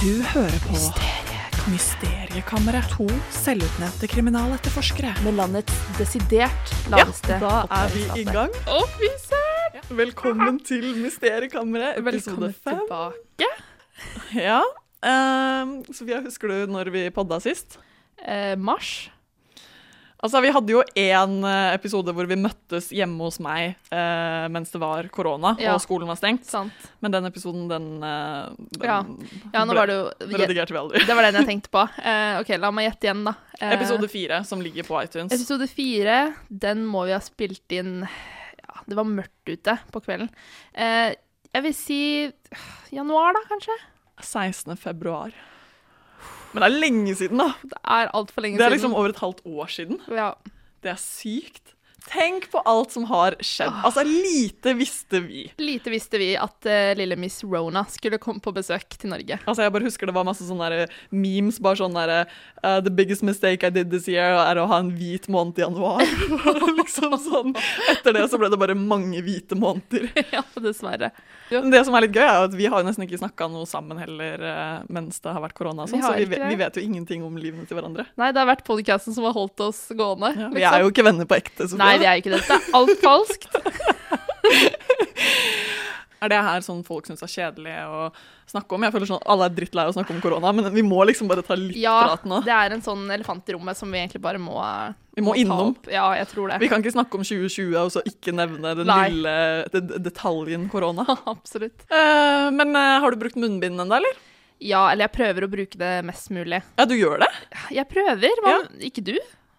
Du hører på Mysteriekammeret. To selvutnevnte kriminaletterforskere. med landets desidert laveste da er vi i gang. Å, fy søren! Velkommen til Mysteriekammeret, episode Velkommen fem. tilbake. Ja. ehm, Sofia, husker du når vi podda sist? Eh, mars. Altså, Vi hadde jo én eh, episode hvor vi møttes hjemme hos meg eh, mens det var korona Ja. og skolen var stengt. Sant. Men den episoden, den, eh, den Ja. Ja, ble- var det jo redigerte vi aldri. Det var den jeg tenkte på. Eh, OK, la meg gjette igjen, da. Eh, Episode fire, som ligger på iTunes. episode fire, den må vi ha spilt inn Ja, det var mørkt ute på kvelden. Eh, jeg vil si øh, januar, da, kanskje? 16. februar. Men det er lenge siden, da. Det er altfor lenge Det er siden. liksom over et halvt år siden. ja. Det er sykt. Tenk på alt som har skjedd. Ah. Altså, lite visste vi. Lite visste vi at uh, lille Miss Rona skulle komme på besøk til Norge. Altså, jeg bare husker det var masse sånne memes, bare sånn derre uh, The biggest mistake I did this year er å ha en hvit måned i januar. liksom sånn. Etter det så ble det bare mange hvite måneder. ja, dessverre. Jo. det som er litt gøy, er at vi har nesten ikke snakka noe sammen heller eh, mens det har vært korona. sånn, Vi har så vi, vet- vi vet jo ingenting om livene til hverandre. Nei, det har vært podcasten som har holdt oss gående. Ja, vi er jo ikke venner på ekte. Sofia. Nei, det er ikke det. Det er alt falskt. Er det her sånn folk syns er kjedelig å snakke om? Jeg føler sånn Alle er drittlei av å snakke om korona, men vi må liksom bare ta litt Ja, prat nå. Ja, det er en sånn elefant i rommet som vi egentlig bare må Vi må må innom. Ja, jeg tror det. Vi kan ikke snakke om 2020 og så ikke nevne den Nei. lille det, detaljen korona. Absolutt. Uh, men uh, har du brukt munnbind ennå, eller? Ja, eller jeg prøver å bruke det mest mulig. Ja, du gjør det? Jeg prøver. Hva? Ikke du?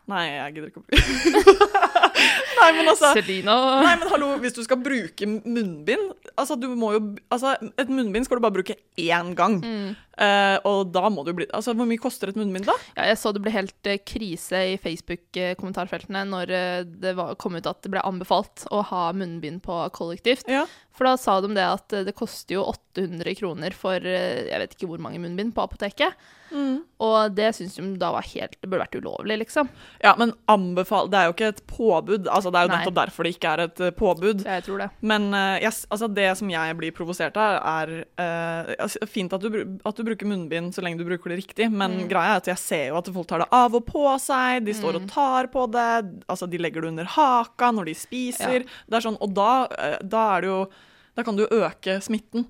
Nei, jeg gidder ikke å bruke Nei, men altså Selina. Nei, men hallo, hvis du skal bruke munnbind Altså, du må jo Altså, et munnbind skal du bare bruke én gang. Mm. Eh, og da må du bli Altså, hvor mye koster et munnbind, da? Ja, jeg så det ble helt uh, krise i Facebook-kommentarfeltene når uh, det var, kom ut at det ble anbefalt å ha munnbind på kollektivt. Ja. For da sa de det at det koster jo 800 kroner for jeg vet ikke hvor mange munnbind på apoteket. Og det syns de da var helt Det burde vært ulovlig, liksom. Ja, men anbefal... Det er jo ikke et påbud. Altså, det er jo Nei. nettopp derfor det ikke er et påbud. Ja, jeg tror det. Men jeg altså det som jeg blir provosert av, er altså, Fint at du, at du bruker munnbind så lenge du bruker det riktig, men Mm. greia er at jeg ser jo at folk tar det av og på seg, de står og tar på det, altså de legger det under haka når de spiser. Det er sånn, og da, eh, da er det jo Da kan du jo øke smitten.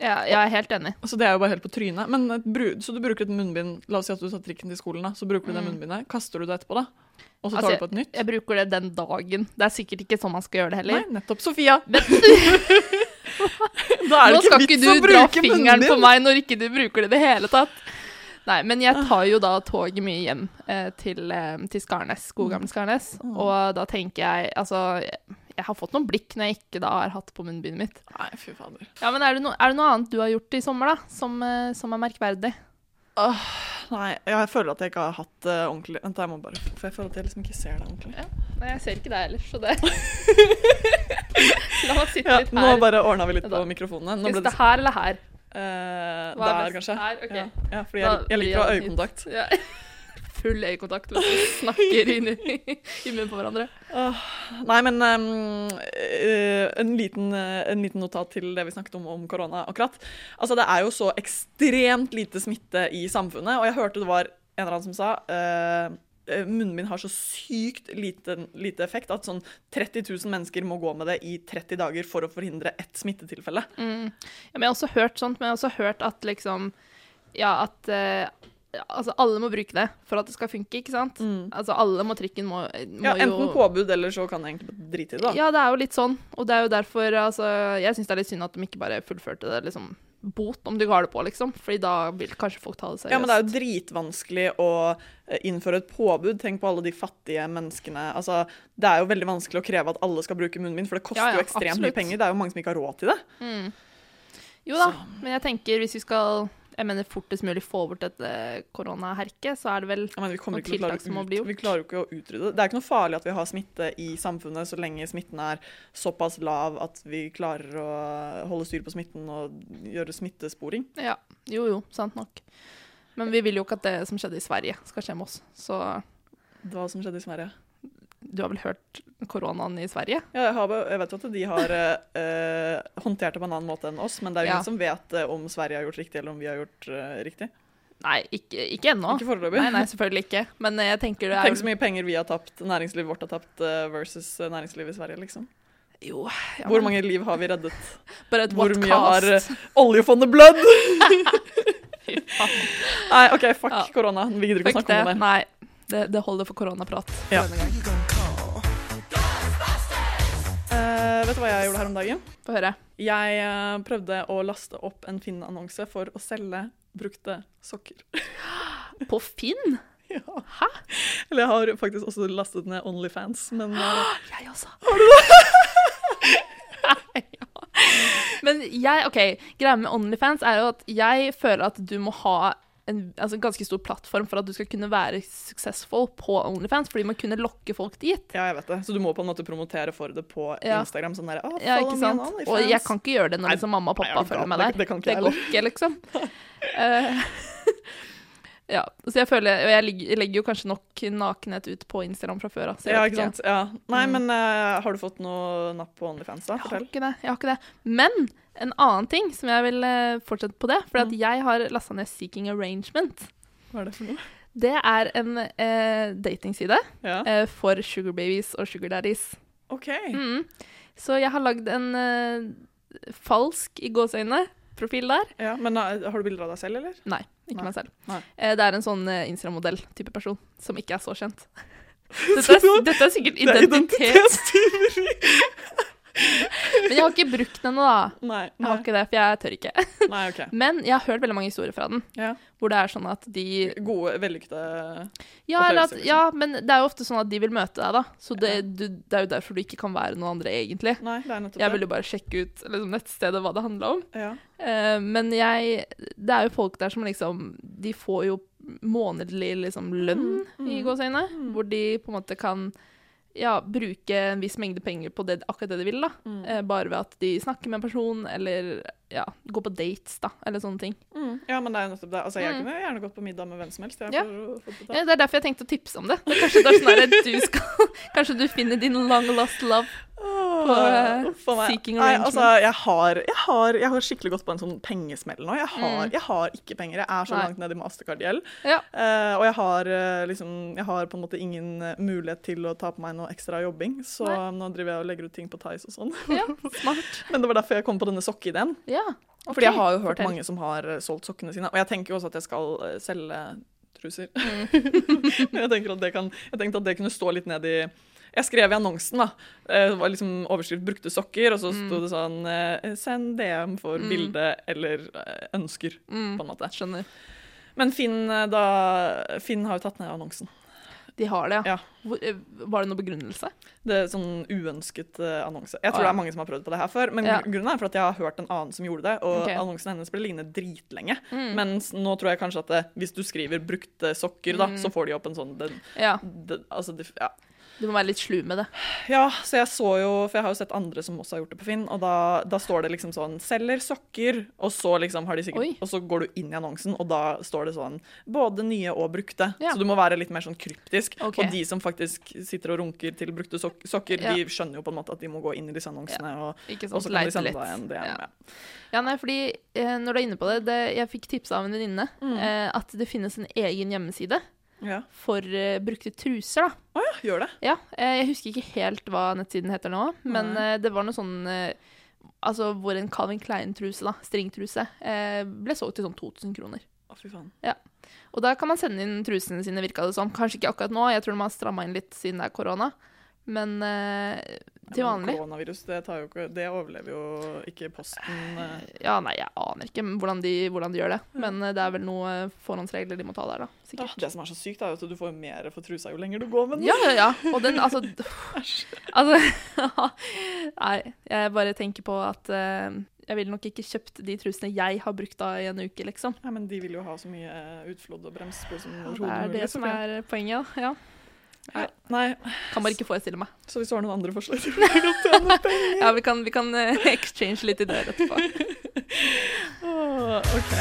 Ja, jeg er helt enig. Altså Det er jo bare helt på trynet. Men bru- Så du bruker et munnbind La oss si at du tar trikken til skolen, da. Så bruker du det Mm. munnbindet. Kaster du det etterpå, da? Og så tar Altså, du på et nytt? Jeg bruker det den dagen. Det er sikkert ikke sånn man skal gjøre det heller. Nei, nettopp. Sofia! Men- da er Nå det ikke skal ikke du dra bruke fingeren på meg når ikke du bruker det i det hele tatt. Nei, men jeg tar jo da toget mye hjem eh, til, eh, til Skarnes, gode gamle Skarnes. Mm. Og da tenker jeg Altså, jeg, jeg har fått noen blikk når jeg ikke da har hatt på munnbindet mitt. Nei, fy fader. Ja, men er det, no, er det noe annet du har gjort i sommer, da, som, eh, som er merkverdig? Nei, jeg føler at jeg ikke har hatt det ordentlig Vent, jeg må bare For jeg føler at jeg liksom ikke ser det ordentlig. Nei, jeg ser ikke deg ellers, så det La meg sitte Ja, litt nå bare ordna vi litt på mikrofonene. Nå vi det her eller her? eh, er Der, kanskje. Her, Okay. Ja, ja, fordi jeg, jeg liker å ha øyekontakt. Ja. Full øyekontakt mens vi snakker inn i, i munnen på hverandre. Nei, men um, uh, en, liten, eh, en liten notat til det vi snakket om om korona akkurat. Altså, det er jo så ekstremt lite smitte i samfunnet, og jeg hørte det var en eller annen som sa eh, min har så sykt lite, lite effekt at sånn 30 000 mennesker må gå med det i 30 dager for å forhindre ett smittetilfelle. Mm. Ja, men jeg har også hørt sånt, men jeg har også hørt at liksom Ja, at uh, Altså, alle må bruke det for at det skal funke, ikke sant? Altså, alle må trikken må, må Ja, enten jo påbud, eller så kan jeg egentlig drite i det. da. Ja, det er jo litt sånn. Og det er jo derfor altså, Jeg syns det er litt synd at de ikke bare fullførte det liksom bot om du har det på, liksom. Fordi da vil kanskje folk ta det seriøst. Ja, men det er jo dritvanskelig å eh, innføre et påbud. Tenk på alle de fattige menneskene. Altså, det er jo veldig vanskelig å kreve at alle skal bruke munnbind, for det koster Ja, ja, jo ekstremt absolutt. mye penger. Det er jo mange som ikke har råd til det. Mm. Jo da, men jeg tenker hvis vi skal jeg mener fortest mulig få bort dette koronaherket, så er det vel mener, Noen tiltak som må bli gjort. vi klarer jo ikke å utrydde det. Det er ikke noe farlig at vi har smitte i samfunnet, så lenge smitten er såpass lav at vi klarer å holde styr på smitten og gjøre smittesporing. Ja. Jo jo, sant nok. Men vi vil jo ikke at det som skjedde i Sverige, skal skje med oss. Så Hva som skjedde i Sverige. Du har vel hørt koronaen i Sverige? Ja, jeg, har, jeg vet jo at de har eh, eh, håndtert det på en annen måte enn oss, men det er jo Ja. ingen som vet eh, om Sverige har gjort riktig, eller om vi har gjort eh, riktig. Nei, ikke, ikke ennå. Ikke foreløpig. Nei, nei, selvfølgelig ikke. Men eh, jeg tenker det er Tenk så mye penger vi har tapt, næringslivet vårt har tapt versus næringslivet i Sverige, liksom. Jo, ja, Hvor mange liv har vi reddet? Et Hvor mye cost? har oljefondet blødd? Nei, OK, fuck Ja. korona. Vi gidder ikke å snakke det. om det. Nei, det, det holder for koronaprat for Ja. denne gang. Vet du hva jeg gjorde her om dagen? Få høre. Jeg uh, prøvde å laste opp en Finn-annonse for å selge brukte sokker. På Finn? Ja. Hæ? Eller jeg har faktisk også lastet ned Onlyfans, men uh, Jeg også. Har du det? ja. Men jeg, OK, greia med Onlyfans er jo at jeg føler at du må ha en altså, ganske stor plattform for at du skal kunne være successful på Onlyfans, fordi man kunne lokke folk dit. ja, jeg vet det. Så du må på en måte promotere for det på Ja. Instagram. Sånn der, «Å, Ja, ikke sant? Onlyfans». Og jeg kan ikke gjøre det når liksom mamma og pappa nei, følger med der. det kan ikke jeg går ikke, liksom. Eh, ja, så jeg føler Og jeg legger, jo kanskje nok nakenhet ut på Instagram fra før av. Ja, ikke sant. Ja. Nei, Mm. men uh, har du fått noe napp på Onlyfans, da? Jeg har ikke det. jeg har ikke det. Men en annen ting som jeg vil uh, fortsette på det, for at Mm. jeg har lasta ned Seeking Arrangement. Hva er det for noe? Det er en uh, datingside Ja. for sugar babies og sugar daddies. OK. Mm. Så jeg har lagd en falsk, i gåseøyne, profil der. Ja, men eh, har du bilder av deg selv, eller? Nei, ikke Nei. meg selv. Nei. Eh, det er en sånn eh, Instagram-modell-type person som ikke er så kjent. Dette er, dette er sikkert er identitetstyveri! men jeg har ikke brukt den ennå, da. Nei. Jeg har ikke det, for jeg tør ikke. nei, OK. Men jeg har hørt veldig mange historier fra den, Ja. hvor det er sånn at de Gode, vellykkede Ja, eller at, opplevelser, liksom. ja men det er jo ofte sånn at de vil møte deg, da. Så det, du, det er jo derfor du ikke kan være noen andre, egentlig. Nei, det er nettopp Jeg vil ville bare sjekke ut liksom, nettstedet hva det handla om. Ja. Uh, men jeg Det er jo folk der som liksom De får jo månedlig liksom lønn, Mm, i mm, gåseøyne, mm. hvor de på en måte kan ja, bruke en viss mengde penger på det, akkurat det de vil, da. Mm. Eh, bare ved at de snakker med en person, eller ja, går på dates, da, eller sånne ting. Mm. ja, men det er jo nettopp det. Altså, jeg Mm. kunne gjerne gått på middag med hvem som helst. Jeg, Ja. å. Ja, det er derfor jeg tenkte å tipse om det. det er kanskje det er sånn at du skal Kanskje du finner din long lost love. Åh, eh, uff a meg. Nei, altså, jeg har, jeg, har, jeg har skikkelig gått på en sånn pengesmell nå. Jeg har, Mm. jeg har ikke penger. Jeg er så Nei. langt nede i mastercard-gjeld. Ja. Uh, og jeg har, eh, liksom, jeg har på en måte ingen mulighet til å ta på meg noe ekstra jobbing, så Nei. nå driver jeg og legger ut ting på Tice og sånn. ja, smart. Men det var derfor jeg kom på denne sokkeideen. Ja. Fordi jeg har jo hørt fortell. mange som har solgt sokkene sine. Og jeg tenker jo også at jeg skal selge truser. Mm. Men jeg tenker at det kan, jeg tenkte at det kunne stå litt ned i Jeg skrev i annonsen, da. eh, Det var liksom overskrift 'brukte sokker', og så Mm. sto det sånn eh, 'send DM for Mm. bilde eller eh, ønsker', Mm, på en måte. skjønner. Men Finn, da, Finn har jo tatt ned annonsen. De har det, Ja. Eh, var det noen begrunnelse? Det er sånn uønsket annonse. Jeg tror Ah, ja. det er mange som har prøvd på det her før, men Ja. grunnen er for at jeg har hørt en annen som gjorde det, og okay. annonsen hennes ble liggende dritlenge. Mm. Mens nå tror jeg kanskje at det, hvis du skriver 'brukte sokker', da, Mm. så får de opp en sånn den, Ja, den, altså, det, ja. Du må være litt slu med det. ja, så jeg så jo For jeg har jo sett andre som også har gjort det på Finn, og da, da står det liksom sånn 'selger sokker', og så liksom har de sikkert Oi. Og så går du inn i annonsen, og da står det sånn 'både nye og brukte'. Ja. Så du må være litt mer sånn kryptisk. Okay. Og de som faktisk sitter og runker til brukte sok sokker, Ja. de skjønner jo på en måte at de må gå inn i disse annonsene, og, Ikke og så kan de sende litt. deg en DM. Ja. Ja. Ja, nei, fordi eh, når du er inne på det, det Jeg fikk tipsa av en venninne Mm. eh, at det finnes en egen hjemmeside Ja. for uh, brukte truser, da. Å ja, gjør det. Ja, uh, jeg husker ikke helt hva nettsiden heter nå, men eh, det var noe sånn Altså hvor en Calvin Klein-truse, da, stringtruse, ble solgt til sånn 2000 kroner. Å, fy faen. Ja. Og da kan man sende inn trusene sine, virka det som. Kanskje ikke akkurat nå, jeg tror de har stramma inn litt siden det er korona. Men til vanlig. men Koronavirus, det, ikke, det overlever jo ikke posten. eh. Ja, nei, jeg aner ikke hvordan de, hvordan de gjør det. Men eh, det er vel noen forhåndsregler de må ta der, da. Ja, Sikkert. det som er så sykt, er jo at du får mer for trusa jo lenger du går med den. Ja, ja, ja. Og den, altså Altså Nei, jeg bare tenker på at uh, jeg ville nok ikke kjøpt de trusene jeg har brukt da i en uke, liksom. Nei, men de vil jo ha så mye eh, utflod og på som Det overhodet er mulig. det som er poenget. Ja. Ja. Nei, Kan bare ikke forestille meg. så hvis du har noen andre forslag til hvordan du kan tjene penger Ja, vi kan, vi kan eh, exchange litt ideer etterpå. oh, OK.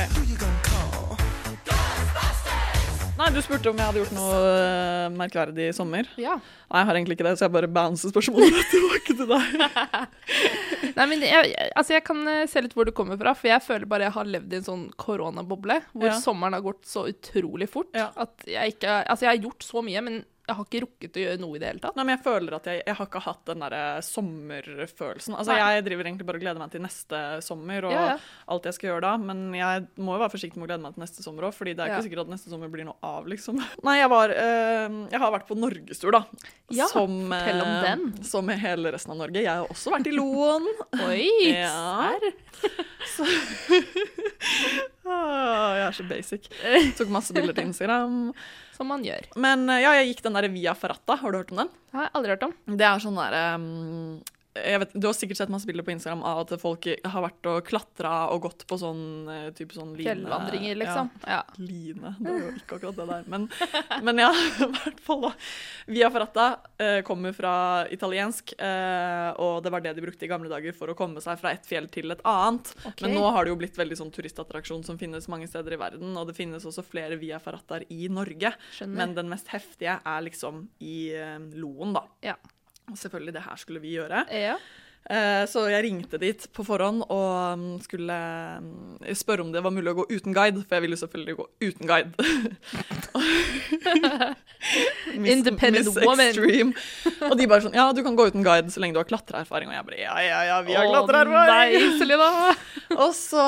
Nei, Du spurte om jeg hadde gjort noe eh, merkverdig i sommer. Ja. Nei, jeg har egentlig ikke det, så jeg bare bouncer spørsmålet tilbake til deg. Nei, men jeg, jeg- altså jeg kan eh, se litt hvor du kommer fra, for jeg føler bare jeg har levd i en sånn koronaboble, hvor Ja. sommeren har gått så utrolig fort Ja. at jeg ikke Altså, jeg har gjort så mye, men jeg har ikke rukket å gjøre noe i det hele tatt. Nei, men jeg føler at jeg, jeg har ikke hatt den der sommerfølelsen. Altså, Nei. jeg driver egentlig bare og gleder meg til neste sommer og Ja, ja. alt jeg skal gjøre da, men jeg må jo være forsiktig med å glede meg til neste sommer òg, fordi det er Ja. ikke sikkert at neste sommer blir noe av, liksom. Nei, jeg var øh, Jeg har vært på norgestur, da. Ja, som, fortell om eh, den. Som hele resten av Norge. Jeg har også vært i Loen. Oi! Ja. serr? Ah, jeg er så basic. Tok masse bilder til Instagram. Som man gjør. Men eh, ja, jeg gikk den der Via Ferrata. Har du hørt om den? Det har jeg aldri hørt om. Det er sånn derre um, vet, Du har sikkert sett masse bilder på Instagram av at folk har vært og klatra og gått på sånn eh, type sånn line Fjellvandringer, liksom. Ja. Ja, line. Det var jo ikke akkurat det der. Men, men ja, i hvert fall, da. Via Ferrata eh, kommer fra italiensk, eh, og det var det de brukte i gamle dager for å komme seg fra et fjell til et annet. Okay. Men nå har det jo blitt veldig sånn turistattraksjon som finnes mange steder i verden, og det finnes også flere Via Ferrataer i Norge. Skjønner. Men den mest heftige er liksom i eh, Loen, da. Ja. Og selvfølgelig, det her skulle vi gjøre. ja. Eh, så jeg ringte dit på forhånd og mm, skulle mm, spørre om det var mulig å gå uten guide, for jeg ville jo selvfølgelig gå uten guide. Miss- Independent Miss woman. Extreme. Og de bare sånn Ja, du kan gå uten guide så lenge du har klatreerfaring. Og jeg bare Ja, ja, ja, vi har klatreerfaring! Og så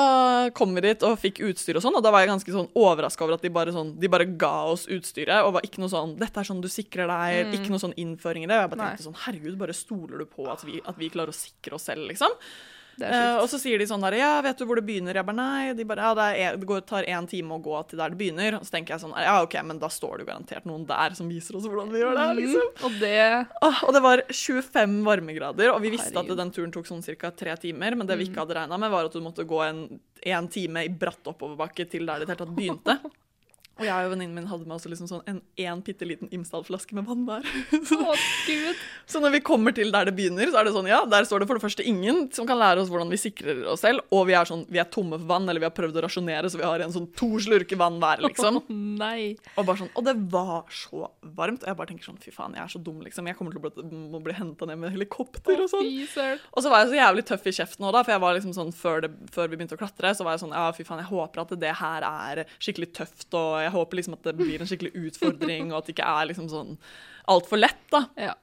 kom vi dit og fikk utstyr og sånn, og da var jeg ganske sånn overraska over at de bare, sånn, de bare ga oss utstyret, og var ikke noe sånn 'Dette er sånn du sikrer deg', ikke noe sånn innføring i det. Og jeg bare Mm. Tenkte sånn Herregud, bare stoler du på at vi, at vi klarer å sikre oss selv, liksom? Er og så sier de sånn der Ja, vet du hvor det begynner? Jeg bare nei. De bare ja, det, er, det går, tar én time å gå til der det begynner. Og så tenker jeg sånn Ja, OK, men da står det garantert noen der som viser oss hvordan vi gjør det liksom. Mm, og det Uh, og det var 25 varmegrader, og vi visste Herregud. at den turen tok sånn ca. tre timer. Men det vi ikke hadde regna med, var at du måtte gå en, en time i bratt oppoverbakke til der det i det hele tatt begynte. Og jeg og venninnen min hadde med oss liksom sånn en, en bitte liten Imsdal-flaske med vann hver. Så, gud. Så når vi kommer til der det begynner, så er det sånn, ja, der står det for det første ingen som kan lære oss hvordan vi sikrer oss selv, og vi er sånn, vi er tomme for vann, eller vi har prøvd å rasjonere, så vi har en sånn to slurker vann hver, liksom. Oh, nei. Og, bare sånn, og det var så varmt, og jeg bare tenker sånn, fy faen, jeg er så dum, liksom. Jeg kommer til å bli, må bli hentet ned med helikopter og sånn. Fy søren. Og så var jeg så jævlig tøff i kjeften òg, da, for jeg var liksom sånn før, det, før vi begynte å klatre, så var jeg sånn ja, fy faen, jeg håper at det her er skikkelig tøft, og jeg håper liksom at det blir en skikkelig utfordring, og at det ikke er liksom sånn altfor lett, da. Ja.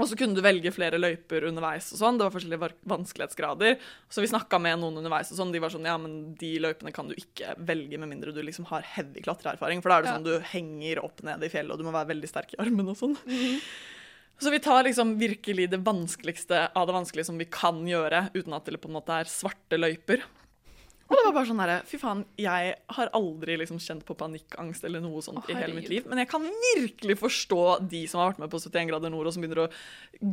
Og så kunne du velge flere løyper underveis og sånn. Det var forskjellige vanskelighetsgrader. Så vi snakka med noen underveis og sånn. De var sånn ja, men de løypene kan du ikke velge med mindre du liksom har heavy klatreerfaring. For da er det Ja. sånn du henger opp ned i fjellet, og du må være veldig sterk i armen og sånn. Så vi tar liksom virkelig det vanskeligste av det vanskelige som vi kan gjøre, uten at det på en måte er svarte løyper. Og det var bare sånn herre Fy faen, jeg har aldri liksom kjent på panikkangst eller noe sånt oh, i hele mitt liv. Men jeg kan virkelig forstå de som har vært med på 71 grader nord og som begynner å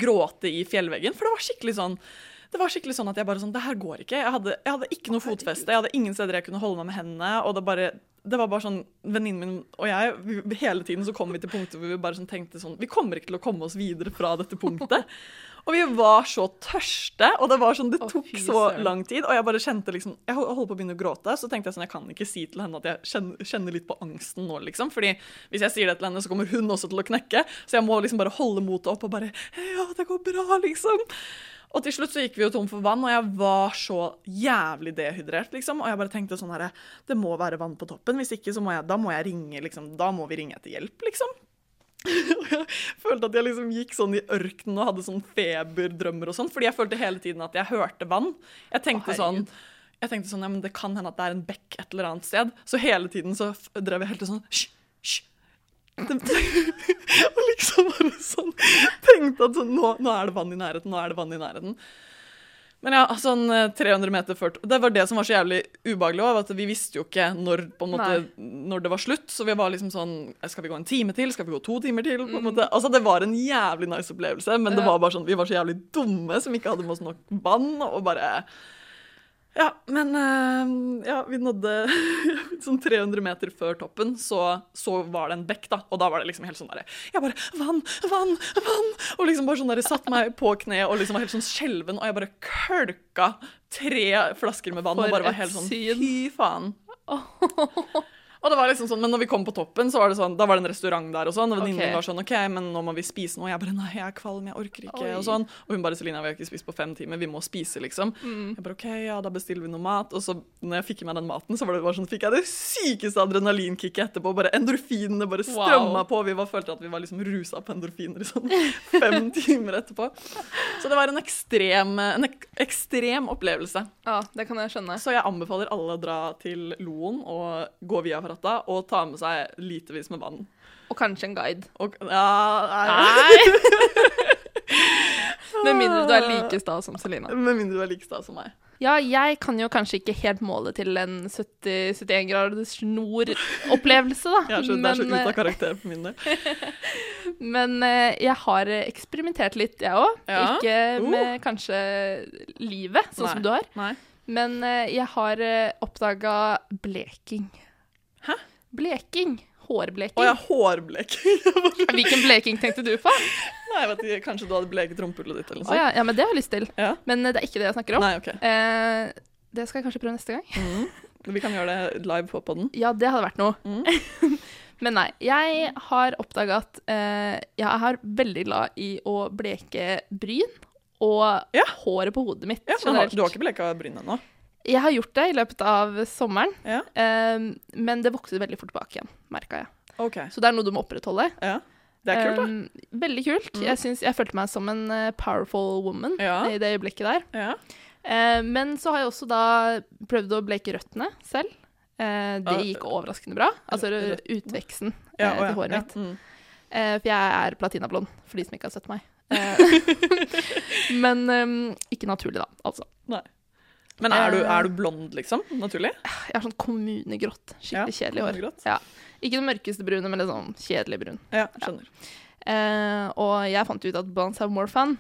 gråte i fjellveggen. For det var skikkelig sånn det var skikkelig sånn at jeg bare sånn Det her går ikke. Jeg hadde, jeg hadde ikke noe fotfeste. Jeg hadde ingen steder jeg kunne holde meg med hendene. Og det bare det var bare sånn, Venninnen min og jeg vi, hele tiden så kom vi til punktet hvor vi bare sånn tenkte sånn Vi kommer ikke til å komme oss videre fra dette punktet. Og vi var så tørste, og det var sånn, det tok så lang tid. Og jeg bare kjente liksom Jeg hol- holdt på å begynne å gråte, så tenkte jeg sånn Jeg kan ikke si til henne at jeg kjenner, kjenner litt på angsten nå, liksom. Fordi hvis jeg sier det til henne, så kommer hun også til å knekke. Så jeg må liksom bare holde motet opp og bare Ja, det går bra, liksom. Og til slutt så gikk vi jo tom for vann, og jeg var så jævlig dehydrert, liksom. Og jeg bare tenkte sånn herre Det må være vann på toppen. Hvis ikke, så må jeg Da må jeg ringe, liksom. Da må vi ringe etter hjelp, liksom. Og jeg følte at jeg liksom gikk sånn i ørkenen og hadde sånn feberdrømmer og sånn, fordi jeg følte hele tiden at jeg hørte vann. Jeg tenkte Å, sånn jeg tenkte sånn, ja, men Det kan hende at det er en bekk et eller annet sted. Så hele tiden så drev jeg helt til sånn Hysj! hysj. Og liksom bare sånn Tenkte at sånn, nå, nå er det vann i nærheten, nå er det vann i nærheten. Men ja, sånn eh, 300 meter før Det var det som var så jævlig ubehagelig òg, at vi visste jo ikke når, måte, når det var slutt. Så vi var liksom sånn Skal vi gå en time til? Skal vi gå to timer til? Måte. Altså, det var en jævlig nice opplevelse, men det var bare sånn, vi var så jævlig dumme som ikke hadde med oss nok vann, og bare ja, men eh, ja, vi nådde sånn 300 meter før toppen, så, så var det en bekk, da. Og da var det liksom helt sånn derre Jeg bare Vann, vann, vann! Og liksom bare sånn derre satt meg på kne og liksom var helt sånn skjelven, og jeg bare kølka tre flasker med vann For og bare var helt sånn. Fy faen. Og det var liksom sånn, Men når vi kom på toppen, så var det sånn, da var det en restaurant der og sånn. Og venninnen okay. var sånn OK, men nå må vi spise noe. Og Jeg bare nei, jeg er kvalm, jeg orker ikke. Oi. Og sånn. Og hun bare Selina, vi har ikke spist på fem timer, vi må spise, liksom. Mm. Jeg bare OK, ja, da bestiller vi noe mat. Og så når jeg fikk i meg den maten, så var det bare sånn, fikk jeg det sykeste adrenalinkicket etterpå. Bare endorfinene bare Wow. på. Vi var, følte at vi var liksom rusa på endorfiner i sånn fem timer etterpå. Så det var en ekstrem, en ek ekstrem opplevelse. Ja, det kan jeg skjønne. Så jeg anbefaler alle å dra til Loen og gå via Ferrata og ta med seg litervis med vann. Og kanskje en guide. Og, ja, nei. Med mindre du er like sta som Selina. Med mindre du er like sta som meg. Ja, jeg kan jo kanskje ikke helt måle til en 70-71 graders snor-opplevelse, da. Jeg er så, det er så Men, ut av eh, karakter på min del. Men eh, jeg har eksperimentert litt, jeg òg. Ja? Ikke Uh. med kanskje livet, sånn Nei. som du har. Nei. Men eh, jeg har uh, oppdaga bleking. Hæ? Bleking. Hårbleking. Å ja, hårbleking. Hvilken bleking tenkte du på? Nei, jeg vet ikke, Kanskje du hadde bleket rumpehullet ditt eller noe sånt? ja, ja, men det har jeg lyst til. Ja. Men eh, det er ikke det jeg snakker om. Nei, OK. Eh, det skal jeg kanskje prøve neste gang. Mm. Vi kan gjøre det live på podden. Ja, det hadde vært noe. Mm. Men nei, jeg har oppdaga at eh, jeg er veldig glad i å bleke bryn og Ja. håret på hodet mitt Ja, men generelt. Du har ikke bleka bryn ennå? Jeg har gjort det i løpet av sommeren, Ja. eh, men det vokste veldig fort tilbake igjen, merka jeg. Okay. Så det er noe du må opprettholde. Ja. Det er kult, da. Eh, veldig kult. Mm. Jeg, synes, jeg følte meg som en eh, powerful woman Ja. i det øyeblikket der. Ja. Eh, men så har jeg også da prøvd å bleke røttene selv. Eh, det gikk overraskende bra. Altså utveksten eh, Ja, ja, til håret mitt. Mm. Eh, for jeg er platinablond, for de som ikke har sett meg. Men um, ikke naturlig, da, altså. Men er du, Eh. er du blond, liksom? Naturlig? Jeg har sånn kommunegrått. Skikkelig Ja, kjedelig hår. Ja. Ikke det mørkeste brune, men litt sånn kjedelig brun. Ja, skjønner. Eh, og jeg fant ut at blondes have more fun,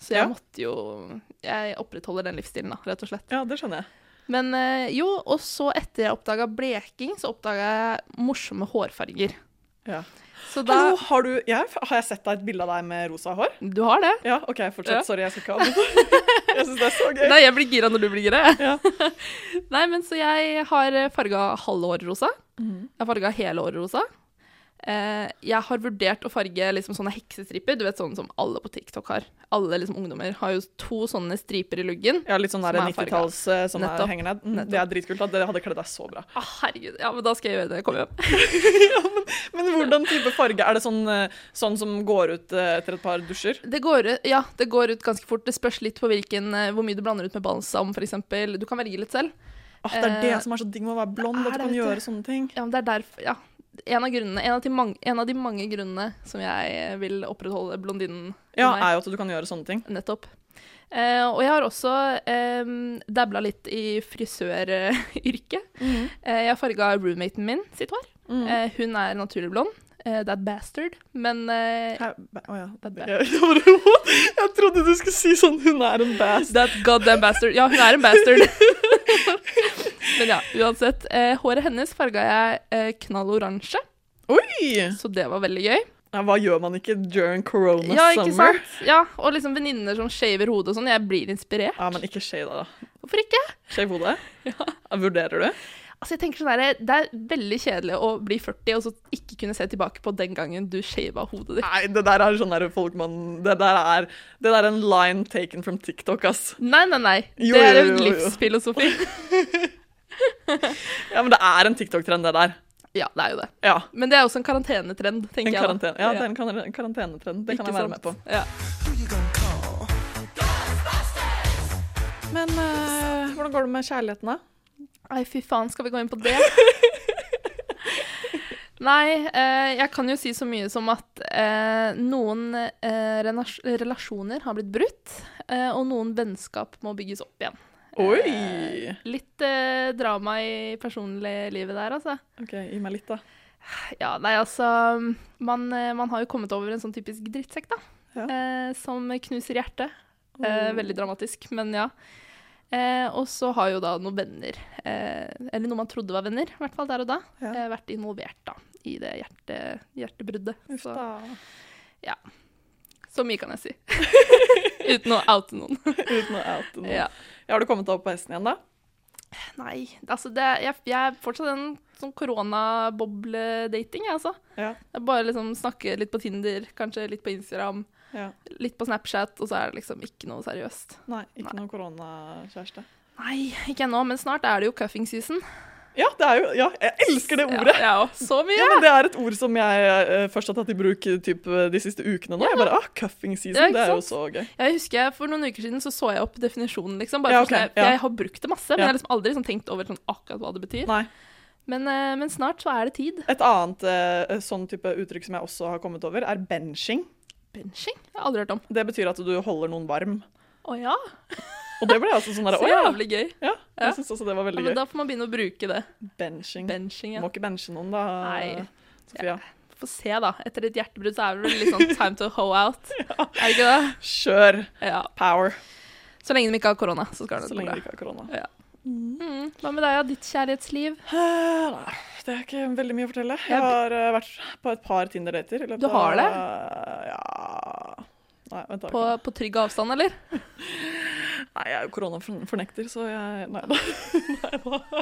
så jeg måtte jo Jeg opprettholder den livsstilen, da, rett og slett. Ja, det skjønner jeg. Men eh, jo, og så etter jeg oppdaga bleking, så oppdaga jeg morsomme hårfarger. Ja. Så da Hallo, har du jeg, Har jeg sett deg et bilde av deg med rosa hår? Du har det? Ja, OK, fortsett. Ja. Sorry, jeg skal ikke avbryte. Jeg syns det er så gøy. Nei, jeg blir gira når du blir gira. Ja. Nei, men så jeg har farga halve håret rosa. Mhm. Jeg har farga hele håret rosa. Eh, jeg har vurdert å farge liksom sånne heksestriper. Du vet sånne som alle på TikTok har. Alle liksom ungdommer har jo to sånne striper i luggen. Ja, litt sånn der Som er farga. 90-talls eh, som er, Nettopp. henger ned. Mm, Nettopp. Det er dritkult. Det hadde kledd deg så bra. Å, herregud. Ja, men da skal jeg gjøre det Kom hjem. ja, men, men hvordan type farge? Er det sånn, eh, sånn som går ut eh, etter et par dusjer? Det går, ja, det går ut ganske fort. Det spørs litt på hvilken, eh, hvor mye du blander ut med balsam, f.eks. Du kan velge litt selv. Ah, det er det Eh, som er så digg med å være blond, at du kan gjøre sånne ting. Ja, men det er derfor, ja. En av, grunnene, en, av de mange, en av de mange grunnene som jeg vil opprettholde blondinen Ja, er jo at du kan gjøre sånne ting. Nettopp. Eh, og jeg har også eh, dabla litt i frisøryrket. Eh, jeg farga roommaten min sitt hår. Mm. Eh, hun er naturlig blond. that det er bastard, men eh, Ba- oh, ja. That er. Jeg, jeg trodde du skulle si sånn 'hun er en bastard. That goddamn bastard. Ja, hun er en bastard. men ja, uansett. Eh, håret hennes farga jeg eh, knall oransje, Oi! så det var veldig gøy. Ja, hva gjør man ikke during corona Ja, ikke summer? sant? Ja, Og liksom venninner som shaver hodet og sånn. Jeg blir inspirert. Ja, men ikke shave da. Hvorfor ikke? Shave hodet? Ja. Vurderer du? Altså jeg tenker sånn der, Det er veldig kjedelig å bli 40 og så ikke kunne se tilbake på den gangen du shava hodet ditt. Nei, det der er sånn der folk man Det der er, det der er en line taken from TikTok, ass. Nei, nei, nei. Jo, det er jo, en jo, jo. livsfilosofi. Ja, men det er en TikTok-trend, det der. Ja, det er jo det. Ja. Men det er også en karantenetrend, En tenker jeg. karantene. Ja, det er en kar- en karantenetrend. Det kan jeg være sant? med på. Ja. Men eh, hvordan går det med kjærligheten, da? Nei, fy faen, skal vi gå inn på det? Nei, eh, jeg kan jo si så mye som at eh, noen eh, relasjoner har blitt brutt, eh, og noen vennskap må bygges opp igjen. Oi! Eh, litt eh, drama i personliglivet der, altså. OK, gi meg litt, da. Ja, nei, altså man, man har jo kommet over en sånn typisk drittsekk, da. Ja. Eh, som knuser hjertet. Eh, veldig dramatisk, men ja. Eh, og så har jo da noen venner, eh, eller noe man trodde var venner, i hvert fall der og da, Ja. eh, vært involvert da, i det hjerte, hjertebruddet. Uff Så, ja. så mye kan jeg si. Uten å oute noen. Uten å oute noen. ja. Ja, Har du kommet deg opp på hesten igjen, da? Nei, altså det, jeg, jeg er fortsatt en sånn koronabobledating, jeg, altså. Ja. Jeg bare liksom snakker litt på Tinder, kanskje litt på Instagram, ja. litt på Snapchat, og så er det liksom ikke noe seriøst. Nei, ikke Nei. noe koronakjæreste. Nei, ikke ennå, men snart er det jo cuffing season. Ja, det jo Ja, jeg elsker det ordet! Ja, ja, så mye! Ja, men Det er et ord som jeg uh, først har tatt i bruk typ, de siste ukene nå. Ja. Jeg bare, ah, Cuffing season, det er jo så gøy. Jeg husker For noen uker siden så, så jeg opp definisjonen, liksom. Bare sånn, jeg, jeg har brukt det masse, men jeg har liksom aldri sånn, tenkt over sånn, akkurat hva det betyr. Men, uh, men snart så er det tid. Et annet uh, sånn type uttrykk som jeg også har kommet over, er benching. Benching? Jeg har aldri hørt om. Det betyr at du holder noen varm. Å ja, Og det ble altså sånn der, så ja. jævlig gøy. ja! Ja. Jeg syns også det var Ja, veldig men gøy. da får man begynne å bruke det. Benching. Benching, ja. Må ikke benche noen, da, Nei. Sofia. Få se, da. Etter et hjertebrudd så er det vel litt sånn time to hoe out. Er det ikke det? Kjør Ja. power Så lenge de ikke har korona, så skal det så lenge de ikke har korona. Ja. Mm. Hva med deg, og Ditt kjærlighetsliv? Nei, det er ikke veldig mye å fortelle. Jeg Jeg- har eh, vært på et par Tinder-dater. Du har det? av- Ja Nei, vent. På, på trygg avstand, eller? Nei, jeg er jo koronafornekter, så jeg Nei da. Nei faen.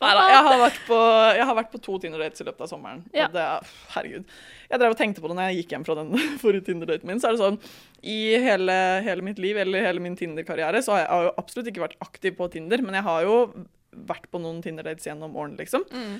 Neida, jeg, har vært på, jeg har vært på to Tinder-dates i løpet av sommeren. Ja. Og det er, herregud. Jeg drev og tenkte på det når jeg gikk hjem fra den forrige Tinder-daten min. Så er det sånn, I hele, hele mitt liv, eller hele min Tinder-karriere, så har jeg, jeg har jo absolutt ikke vært aktiv på Tinder, men jeg har jo vært på noen Tinder-dates gjennom årene, liksom. Mm.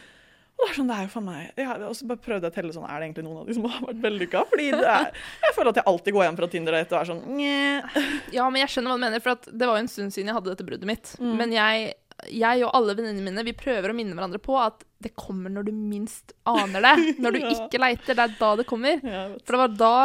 Og det er sånn, det er jo for meg. Og så bare prøvde jeg å telle sånn, er det egentlig noen av de som har vært vellykka? Fordi det er, jeg føler at jeg alltid går hjem fra Tinder-date og er sånn, Nye. Ja, men jeg skjønner hva du mener, for at det var jo en stund siden jeg hadde dette bruddet mitt. Mm. Men jeg, jeg og alle venninnene mine vi prøver å minne hverandre på at det kommer når du minst aner det. Når du Ja. ikke leiter, det er da det kommer. Ja. For det var da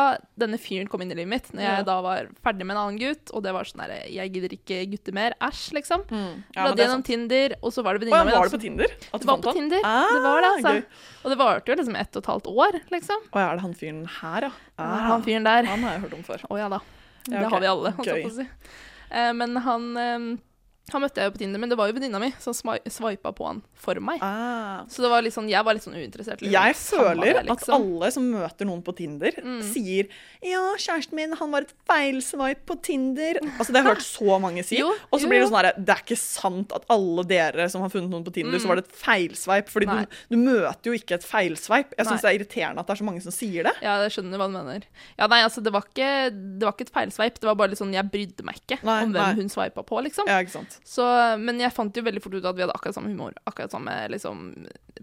denne fyren kom inn i livet mitt, når jeg Ja. da var ferdig med en annen gutt. Og det var sånn der, jeg gidder ikke gutter mer. Æsj, liksom. Mm. Bladde gjennom. Tinder, og så var det venninna mi. var det på Tinder? At du fant på han? Tinder. Ah, det var det, altså. gøy. Og det varte jo liksom ett og et halvt år, liksom. Å ja, er det han fyren her, ja? Ah. Han fyren der. Han har jeg hørt om før. Å ja da. Det ok. har vi alle, holdt jeg på å si. Eh, men han, eh, han møtte jeg jo på Tinder, men det var jo venninna mi som sveipa på han for meg. Ah. Så det var sånn, jeg var litt sånn uinteressert. Liksom. Jeg føler det, at liksom. alle som møter noen på Tinder, Mm. sier 'Ja, kjæresten min, han var et feilsveip på Tinder'. Altså, Det har jeg hørt så mange si. Og så blir det sånn herre Det er ikke sant at alle dere som har funnet noen på Tinder, så var det et feilsveip. Fordi Mm. Du, du møter jo ikke et feilsveip. Jeg syns det er irriterende at det er så mange som sier det. Ja, jeg skjønner hva du mener. Ja, nei, altså, det var ikke, det var ikke et feilsveip. Det var bare litt sånn, jeg brydde meg ikke Nei, om hvem nei. hun sveipa på, liksom. Ja, ikke sant? Så, men jeg fant jo veldig fort ut at vi hadde akkurat samme humor. Akkurat samme liksom,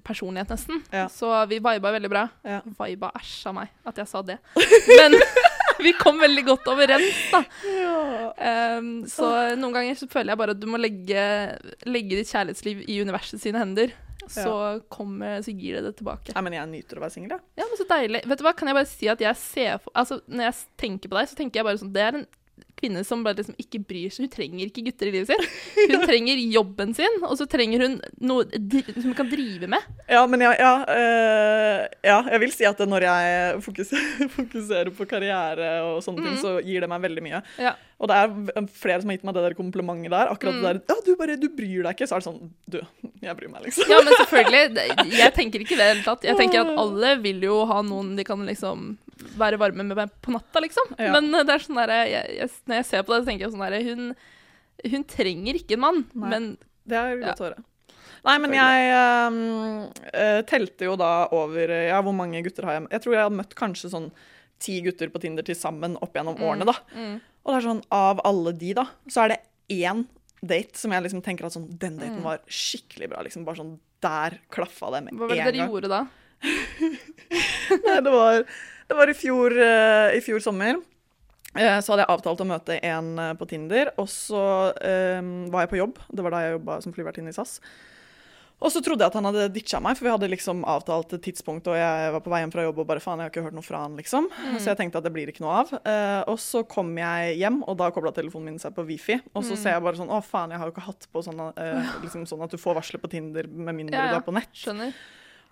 personlighet, nesten. Ja. Så vi viba veldig bra. Ja. Viba æsj av meg at jeg sa det. Men vi kom veldig godt overens, da. Um, så noen ganger så føler jeg bare at du må legge, legge ditt kjærlighetsliv i universet sine hender. Så, kommer, så gir det det tilbake. Nei, men jeg nyter å være singel, jeg. Ja, men så deilig. Vet du hva, kan jeg bare si at jeg ser for Altså, når jeg tenker på deg, så tenker jeg bare sånn Det er en kvinne som bare liksom ikke bryr seg. Hun trenger ikke gutter i livet sitt. Hun trenger jobben sin, og så trenger hun noe som hun kan drive med. Ja, men jeg, ja, øh, ja, jeg vil si at når jeg fokuserer, fokuserer på karriere og sånne Mm. ting, så gir det meg veldig mye. Ja. Og det er flere som har gitt meg det der komplimentet der. Akkurat Mm. det der Ja, du bare du bryr deg ikke. Så er det sånn Du, jeg bryr meg, liksom. Ja, men selvfølgelig. Jeg tenker ikke det i det hele tatt. Jeg tenker at alle vil jo ha noen de kan liksom være varme med meg på natta, liksom. Ja. Men det er sånn der, jeg, jeg, Når jeg ser på det, så tenker jeg sånn derre hun, hun trenger ikke en mann, Nei. men Det er godt å høre. Nei, men jeg eh, telte jo da over eh, Ja, hvor mange gutter har jeg Jeg tror jeg hadde møtt kanskje sånn ti gutter på Tinder til sammen opp gjennom årene, da. mm. Og det er sånn, av alle de, da, så er det én date som jeg liksom tenker at sånn Den daten Mm. var skikkelig bra. liksom Bare sånn Der klaffa det med hva var det dere gjorde da? Nei, det var, det var i, fjor, eh, i fjor sommer. Eh, Så hadde jeg avtalt å møte en eh, på Tinder, og så um, var jeg på jobb. Det var da jeg jobba som flyvertinne i SAS. Og så trodde jeg at han hadde ditcha meg, for vi hadde liksom avtalt et tidspunkt, og jeg var på vei hjem fra jobb og bare faen, jeg har ikke hørt noe fra han, liksom. Så jeg tenkte at det blir ikke noe av. Uh, og så kom jeg hjem, og da kobla telefonen min seg på Wifi. Og så ser jeg bare sånn å faen, jeg har jo ikke hatt på sånn, uh, liksom sånn at du får varsler på Tinder med mindre Ja, ja. du er på nett. Skjønner.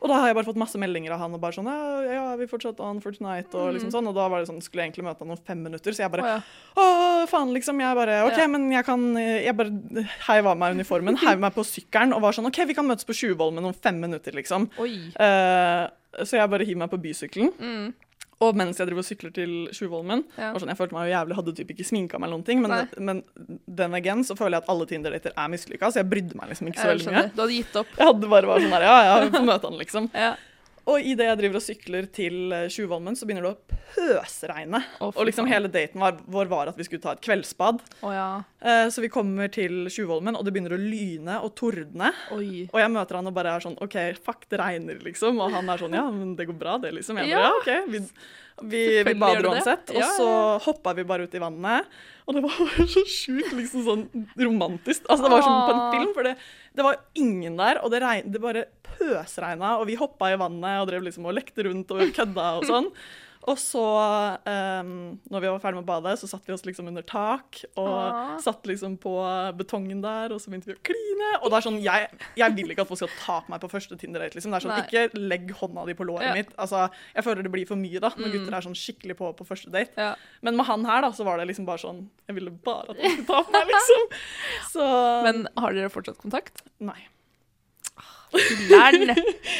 Og da har jeg bare fått masse meldinger av han og bare sånn Ja, ja vi fortsatt on for tonight? Og liksom sånn. Og da var det sånn, skulle jeg egentlig møte han om fem minutter, så jeg Å bare ja. Å, faen, liksom. Jeg bare OK, Ja. men jeg kan Jeg bare heiv av meg uniformen, heiv meg på sykkelen og var sånn OK, vi kan møtes på Tjuvholmen om fem minutter, liksom. Oi. Uh, så jeg bare hiver meg på bysykkelen. Mm. Og mens jeg driver og sykler til Tjuvholmen Ja. sånn, Jeg følte meg jo jævlig, hadde typ ikke sminka meg eller noen ting, men, men den again så føler jeg at alle Tinder-dater er mislykka, så jeg brydde meg liksom ikke så veldig mye. Du hadde gitt opp. Jeg hadde bare vært sånn der, ja, ja, får møte han, liksom. Ja. Og idet jeg driver og sykler til eh, Tjuvholmen, så begynner det å pøsregne. Oh, Og liksom hele daten var, vår var at vi skulle ta et kveldsbad. Å ja. Eh, Så vi kommer til Tjuvholmen, og det begynner å lyne og tordne. Oi. Og jeg møter han og bare er sånn OK, fuck, det regner, liksom. Og han er sånn Ja, men det går bra, det, liksom. Jeg bare, Ja. OK. Vi, vi, vi bader uansett. Og Ja, så hoppa vi bare ut i vannet. Og det var så sjukt liksom sånn romantisk. Altså, det var som på en film, for det, det var ingen der, og det, regn, det bare pøsregna, og vi hoppa i vannet og drev liksom og lekte rundt og kødda og sånn. Og så, um, når vi var ferdig med å bade, så satt vi oss liksom under tak og Åh. satt liksom på betongen der, og så begynte vi å kline. Og det er sånn, jeg, jeg vil ikke at folk skal ta på meg på første Tinder-date. Liksom. Det er sånn, Nei. Ikke legg hånda di på låret Ja. mitt. Altså, jeg føler det blir for mye da, når Mm. gutter er sånn skikkelig på på første date. Ja. Men med han her da, så var det liksom bare sånn Jeg ville bare at han skulle ta på meg, liksom. Så Men har dere fortsatt kontakt? Nei. Lern.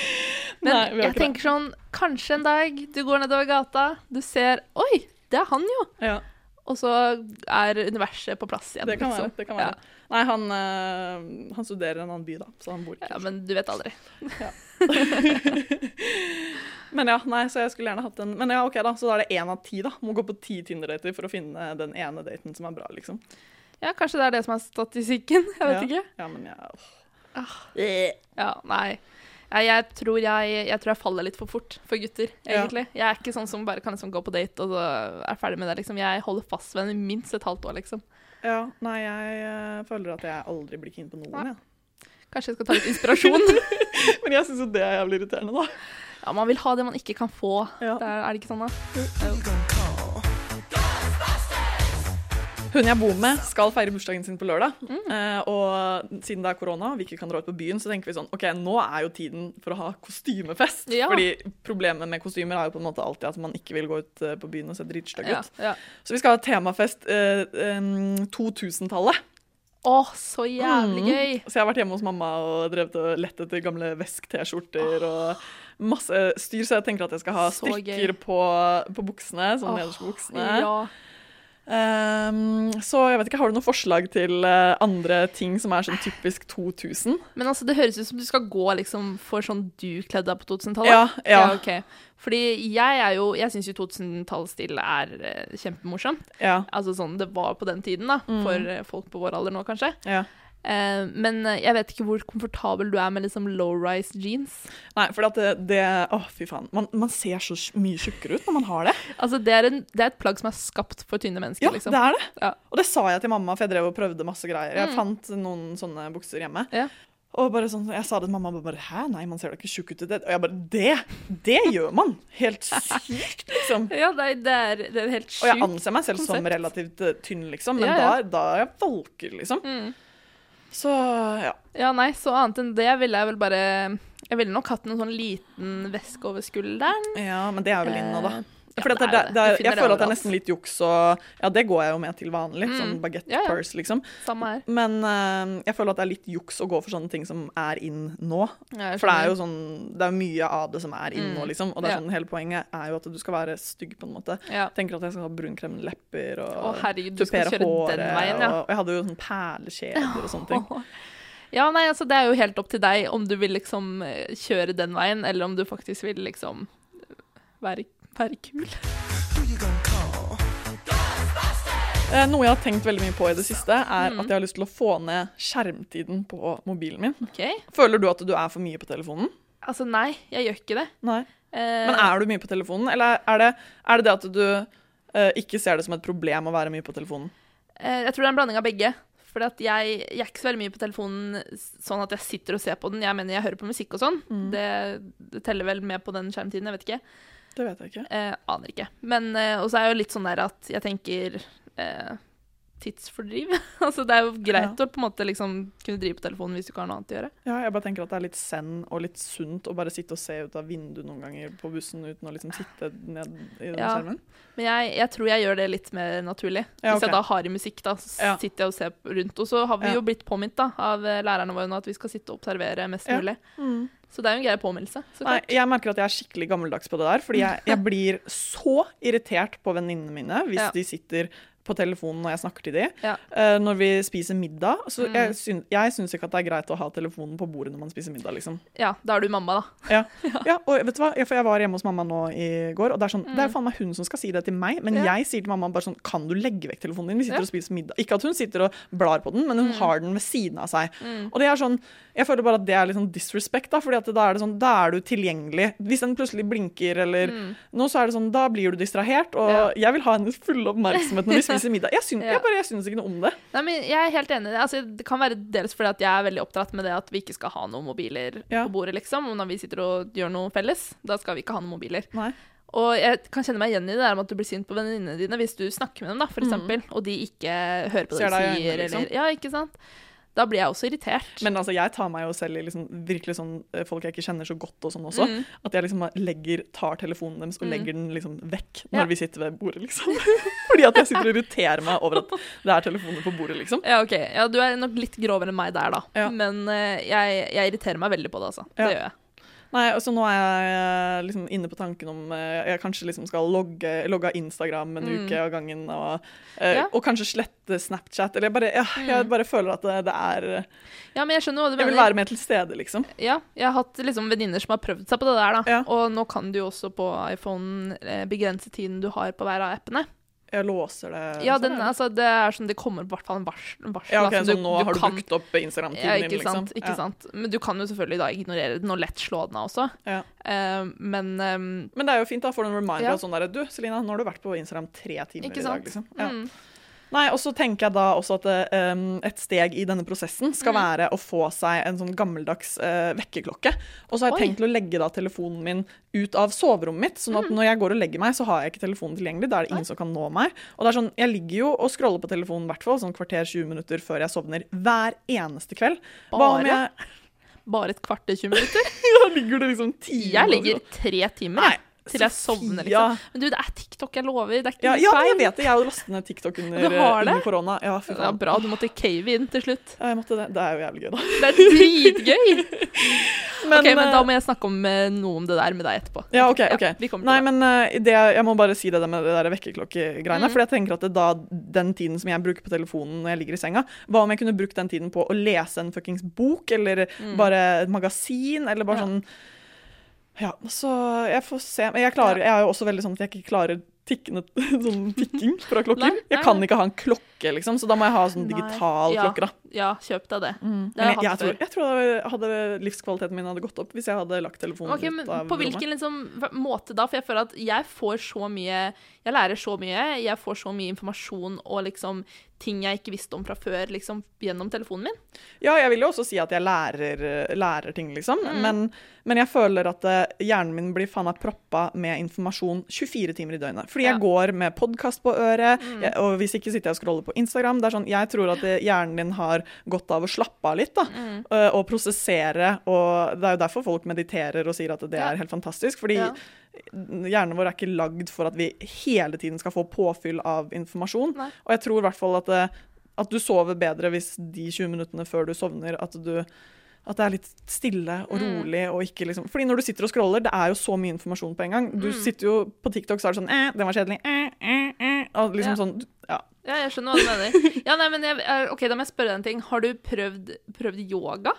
Men Nei, jeg ikke det. tenker sånn, kanskje en dag du går nedover gata, du ser Oi, det er han jo! Ja, Og så er universet på plass igjen. det kan være. liksom. Det kan være. Nei, han, øh, han studerer en annen by, da, så han bor ikke Ja. ja, men du vet aldri. Men ja, nei, så jeg skulle gjerne hatt en Men ja, OK, da. Så da er det én av ti, da. Må gå på ti Tinder-dater for å finne den ene daten som er bra, liksom. Ja, kanskje det er det som er statistikken. Jeg vet Ja. ikke. Ja, men jeg åh. Ah. Ja, nei. Jeg, jeg, tror jeg, jeg tror jeg faller litt for fort for gutter, Ja. egentlig. Jeg er ikke sånn som bare kan liksom gå på date og så er ferdig med det. liksom. Jeg holder fast ved henne i minst et halvt år, liksom. Ja, nei, jeg eh, føler at jeg aldri blir keen på noen, jeg. Ja. Kanskje jeg skal ta litt inspirasjon. Men jeg syns jo det er jævlig irriterende, da. ja, Man vil ha det man ikke kan få. Ja. Det er, er det ikke sånn, da? Hun jeg bor med, skal feire bursdagen sin på lørdag. Mm. Eh, og siden det er korona og vi ikke kan dra ut på byen, så tenker vi sånn OK, nå er jo tiden for å ha kostymefest. Ja. Fordi problemet med kostymer er jo på en måte alltid at man ikke vil gå ut eh, på byen og se dritstygg ut. ja. Så vi skal ha temafest eh, em, 2000-tallet. Å, så jævlig Mm. gøy! Så jeg har vært hjemme hos mamma og drevet og lett etter gamle Vesk-T-skjorter og masse styr, så jeg tenker at jeg skal ha strikker på, på buksene, sånn Åh, nederst på buksene. Ja. Ehm, så jeg vet ikke, har du noen forslag til uh, andre ting som er sånn typisk 2000? Men altså, det høres ut som du skal gå liksom for sånn du kledde deg på 2000-tallet. Ja, ja, ja ok. Fordi jeg er jo Jeg syns jo 2000-tallsstil er uh, kjempemorsomt. ja, Altså sånn det var på den tiden, da. Mm. For eh, folk på vår alder nå, kanskje. ja. Eh, men eh, jeg vet ikke hvor komfortabel du er med liksom low-rise jeans. Nei, for det, det Å, fy faen. Man, man ser så mye tjukkere ut når man har det. Altså, det er, en, det er et plagg som er skapt for tynne mennesker, Ja, liksom. det er det. Ja. Og det sa jeg til mamma, for jeg drev og prøvde masse greier. Jeg Mm. fant noen sånne bukser hjemme. Ja. Og bare sånn, jeg sa det til mamma, og bare Hæ, nei, man ser da ikke tjukk ut i det. Og jeg bare Det! Det gjør man! Helt sykt, liksom. Ja, det er, det er, det er helt Og jeg anser meg selv som relativt eh, tynn, liksom, men Ja, ja. Da, da er jeg valker, liksom. Mm. Så ja. Ja, nei, så annet enn det ville jeg vel bare Jeg ville nok hatt en sånn liten veske over skulderen. ja. Men det er vel inne, da. Ja, det, det det, er jeg føler at det er nesten litt juks og Ja, det går jeg jo med til vanlig. Mm. Sånn baguette Ja, ja. purse, liksom. Men uh, jeg føler at det er litt juks å gå for sånne ting som er inn nå. For det er jo sånn Det er mye av det som er inn Mm. nå, liksom. Og sånn, hele poenget er jo at du skal være stygg, på en måte. Tenker at jeg skal ha brunkrem lepper Å, og herregud, du skal kjøre håret. den veien, ja. Og jeg hadde jo sånn perlekjeder og sånne ting. Ja, nei, altså det er jo helt opp til deg om du vil liksom kjøre den veien, eller om du faktisk vil liksom være, være kul. Eh, Noe jeg har tenkt veldig mye på i det siste, er Mm. at jeg har lyst til å få ned skjermtiden på mobilen min. Okay. Føler du at du er for mye på telefonen? Altså nei, jeg gjør ikke det. Nei. Eh, Men er du mye på telefonen, eller er det er det, det at du uh, ikke ser det som et problem å være mye på telefonen? jeg tror det er en blanding av begge. For jeg, jeg er ikke så veldig mye på telefonen sånn at jeg sitter og ser på den. Jeg mener jeg hører på musikk og sånn. Mm. Det, det teller vel med på den skjermtiden, jeg vet ikke. Det vet jeg ikke. Eh, aner ikke. Men eh, Og så er jeg jo litt sånn der at jeg tenker eh, tidsfordriv. altså, det er jo greit Ja. å på en måte liksom kunne drive på telefonen hvis du ikke har noe annet å gjøre. Ja, jeg bare tenker at det er litt zen og litt sunt å bare sitte og se ut av vinduet noen ganger på bussen uten å liksom sitte ned i den Ja. skjermen. Men jeg, jeg tror jeg gjør det litt mer naturlig. Ja, Hvis jeg da har i musikk, da, så sitter jeg og ser rundt. Og så har vi jo blitt påminnet da, av eh, lærerne våre nå at vi skal sitte og observere mest mulig. Så det er jo en grei påminnelse. Nei, jeg merker at jeg er skikkelig gammeldags på det der, fordi jeg, jeg blir så irritert på venninnene mine hvis Ja. de sitter på telefonen når jeg snakker til dem. Ja. Uh, når vi spiser middag. Så Mm. jeg, syn, jeg syns ikke at det er greit å ha telefonen på bordet når man spiser middag, liksom. Ja, da er du mamma, da. Ja, ja og vet du hva? Ja, For jeg var hjemme hos mamma nå i går, og det er sånn, det er faen meg hun som skal si det til meg, men Mm. Ja. jeg sier til mamma bare sånn Kan du legge vekk telefonen din? Vi sitter og spiser middag. Ikke at hun sitter og blar på den, men hun Mm. har den ved siden av seg. Og det er sånn Jeg føler bare at det er litt sånn disrespect, da, fordi at da er det sånn Da er du tilgjengelig. Hvis den plutselig blinker eller noe, så er det sånn Da blir du distrahert, og Mm. Jeg vil ha hennes fulle oppmerksomhet når vi spiser middag. Jeg syns, Ja. jeg bare, jeg syns ikke noe om det. Nei, men jeg er helt enig. Altså, det kan være dels fordi at jeg er veldig oppdratt med det at vi ikke skal ha noen mobiler Ja. på bordet, liksom. Og når vi sitter og gjør noe felles, da skal vi ikke ha noen mobiler. Nei. Og jeg kan kjenne meg igjen i det der med at du blir sint på venninnene dine hvis du snakker med dem, da, for Mhm. eksempel, og de ikke hører på det du sier, øynene, liksom. eller Ja, ikke sant? Da blir jeg også irritert. Men altså, jeg tar meg jo selv i liksom, virkelig sånn eh, folk jeg ikke kjenner så godt og sånn også. Mm. At jeg liksom legger, tar telefonen deres og Mm. legger den liksom vekk når Ja. vi sitter ved bordet, liksom. Fordi at jeg sitter og irriterer meg over at det er telefoner på bordet, liksom. Ja, ok. Ja, du er nok litt grovere enn meg der, da. Ja. Men uh, jeg, jeg irriterer meg veldig på det, altså. Det gjør jeg. Nei, og så nå er jeg liksom inne på tanken om eh, jeg kanskje liksom skal logge, logge Instagram en Mm. uke av gangen, og, eh, Ja. og kanskje slette Snapchat. Eller jeg bare, ja, jeg Mm. bare føler at det, det er Ja, men jeg skjønner hva du Jeg vil være mer til stede, liksom. Ja, jeg har hatt liksom venninner som har prøvd seg på det der, da. Ja. Og nå kan du jo også på iPhone eh, begrense tiden du har på hver av appene. Jeg låser det. Ja, sånn, den, det. altså, det er sånn, det kommer i hvert fall en varsel. varsel ja, okay, ok, du, så nå har du kan- brukt opp Instagram-tiden ja, din, liksom. sant, ikke ja. sant. Men du kan jo selvfølgelig da ignorere den og lett slå den av også. Ja. Uh, men um, Men det er jo fint, da. Får du en reminder Ja. av sånn der Du, Selina, nå har du vært på Instagram tre timer i dag, liksom. Ja. Mm. Nei, og så tenker jeg da også at um, et steg i denne prosessen skal Mm. være å få seg en sånn gammeldags uh, vekkerklokke. Og så har jeg Oi. tenkt å legge da telefonen min ut av soverommet mitt, sånn at når jeg går og legger meg, så har jeg ikke telefonen tilgjengelig. Da er det ingen som kan nå meg. Og det er sånn, jeg ligger jo og scroller på telefonen hvert fall sånn kvarter 20 minutter før jeg sovner hver eneste kveld. Bare? Bare et kvarter, 20 minutter? Da ligger det liksom timer. Jeg ligger tre timer Nei, til jeg sovner, liksom. Men du, det er TikTok, jeg lover. Det er ikke Ja, ja, jeg vet det. Jeg har lastet ned TikTok under, under korona. Ja, fy Ja, bra, du måtte cave inn til slutt. Ja, jeg måtte det. Det er jo jævlig gøy, da. Det er dritgøy! Men, ok, men eh, da må jeg snakke om eh, noe om det der med deg etterpå. Ja, ok, ok. vi kommer til Nei, det. men eh, det, jeg må bare si det med det der vekkerklokkegreiene. Mm. For jeg tenker at det da, den tiden som jeg bruker på telefonen når jeg ligger i senga, hva om jeg kunne brukt den tiden på å lese en fuckings bok, eller bare et magasin, eller bare Mm. Ja. sånn Ja, så jeg får se. Men jeg, klarer, jeg er jo også veldig sånn at jeg ikke klarer tikkende, sånn tikking fra klokker. Nei, Jeg kan ikke ha en klokke, liksom, så da må jeg ha sånn digital Ja. klokke, da. Ja, kjøp deg det. Det jeg, jeg tror, jeg tror hadde livskvaliteten min hadde gått opp hvis jeg hadde lagt telefonen okay, ut av På hvilken liksom, måte da? For jeg føler at jeg får så mye Jeg lærer så mye. Jeg får så mye informasjon og liksom ting jeg ikke visste om fra før liksom gjennom telefonen min. Ja, jeg vil jo også si at jeg lærer, lærer ting, liksom. Mm. Men, men jeg føler at eh, hjernen min blir faen meg proppa med informasjon 24 timer i døgnet. Fordi jeg Ja. går med podkast på øret, Mm. og hvis ikke sitter jeg og scroller på Instagram. Det er sånn, Jeg tror at eh, hjernen din har godt av å slappe av litt, da. Mm. eh, Og prosessere. Og det er jo derfor folk mediterer og sier at det Ja. er helt fantastisk. Fordi Ja. hjernen vår er ikke lagd for at vi hele tiden skal få påfyll av informasjon. Nei. Og jeg tror i hvert fall at, at du sover bedre hvis de 20 minuttene før du sovner, at du at det er litt stille og Mm. rolig. og ikke liksom... Fordi når du sitter og scroller, det er jo så mye informasjon på en gang. Du Mm. sitter jo På TikTok så er det sånn eh, 'Den var kjedelig'. Eh, eh, eh. Og liksom Ja. sånn Ja. Ja, jeg skjønner hva du mener. Ja, nei, men jeg, ok, Da må jeg spørre deg en ting. Har du prøvd, prøvd yoga?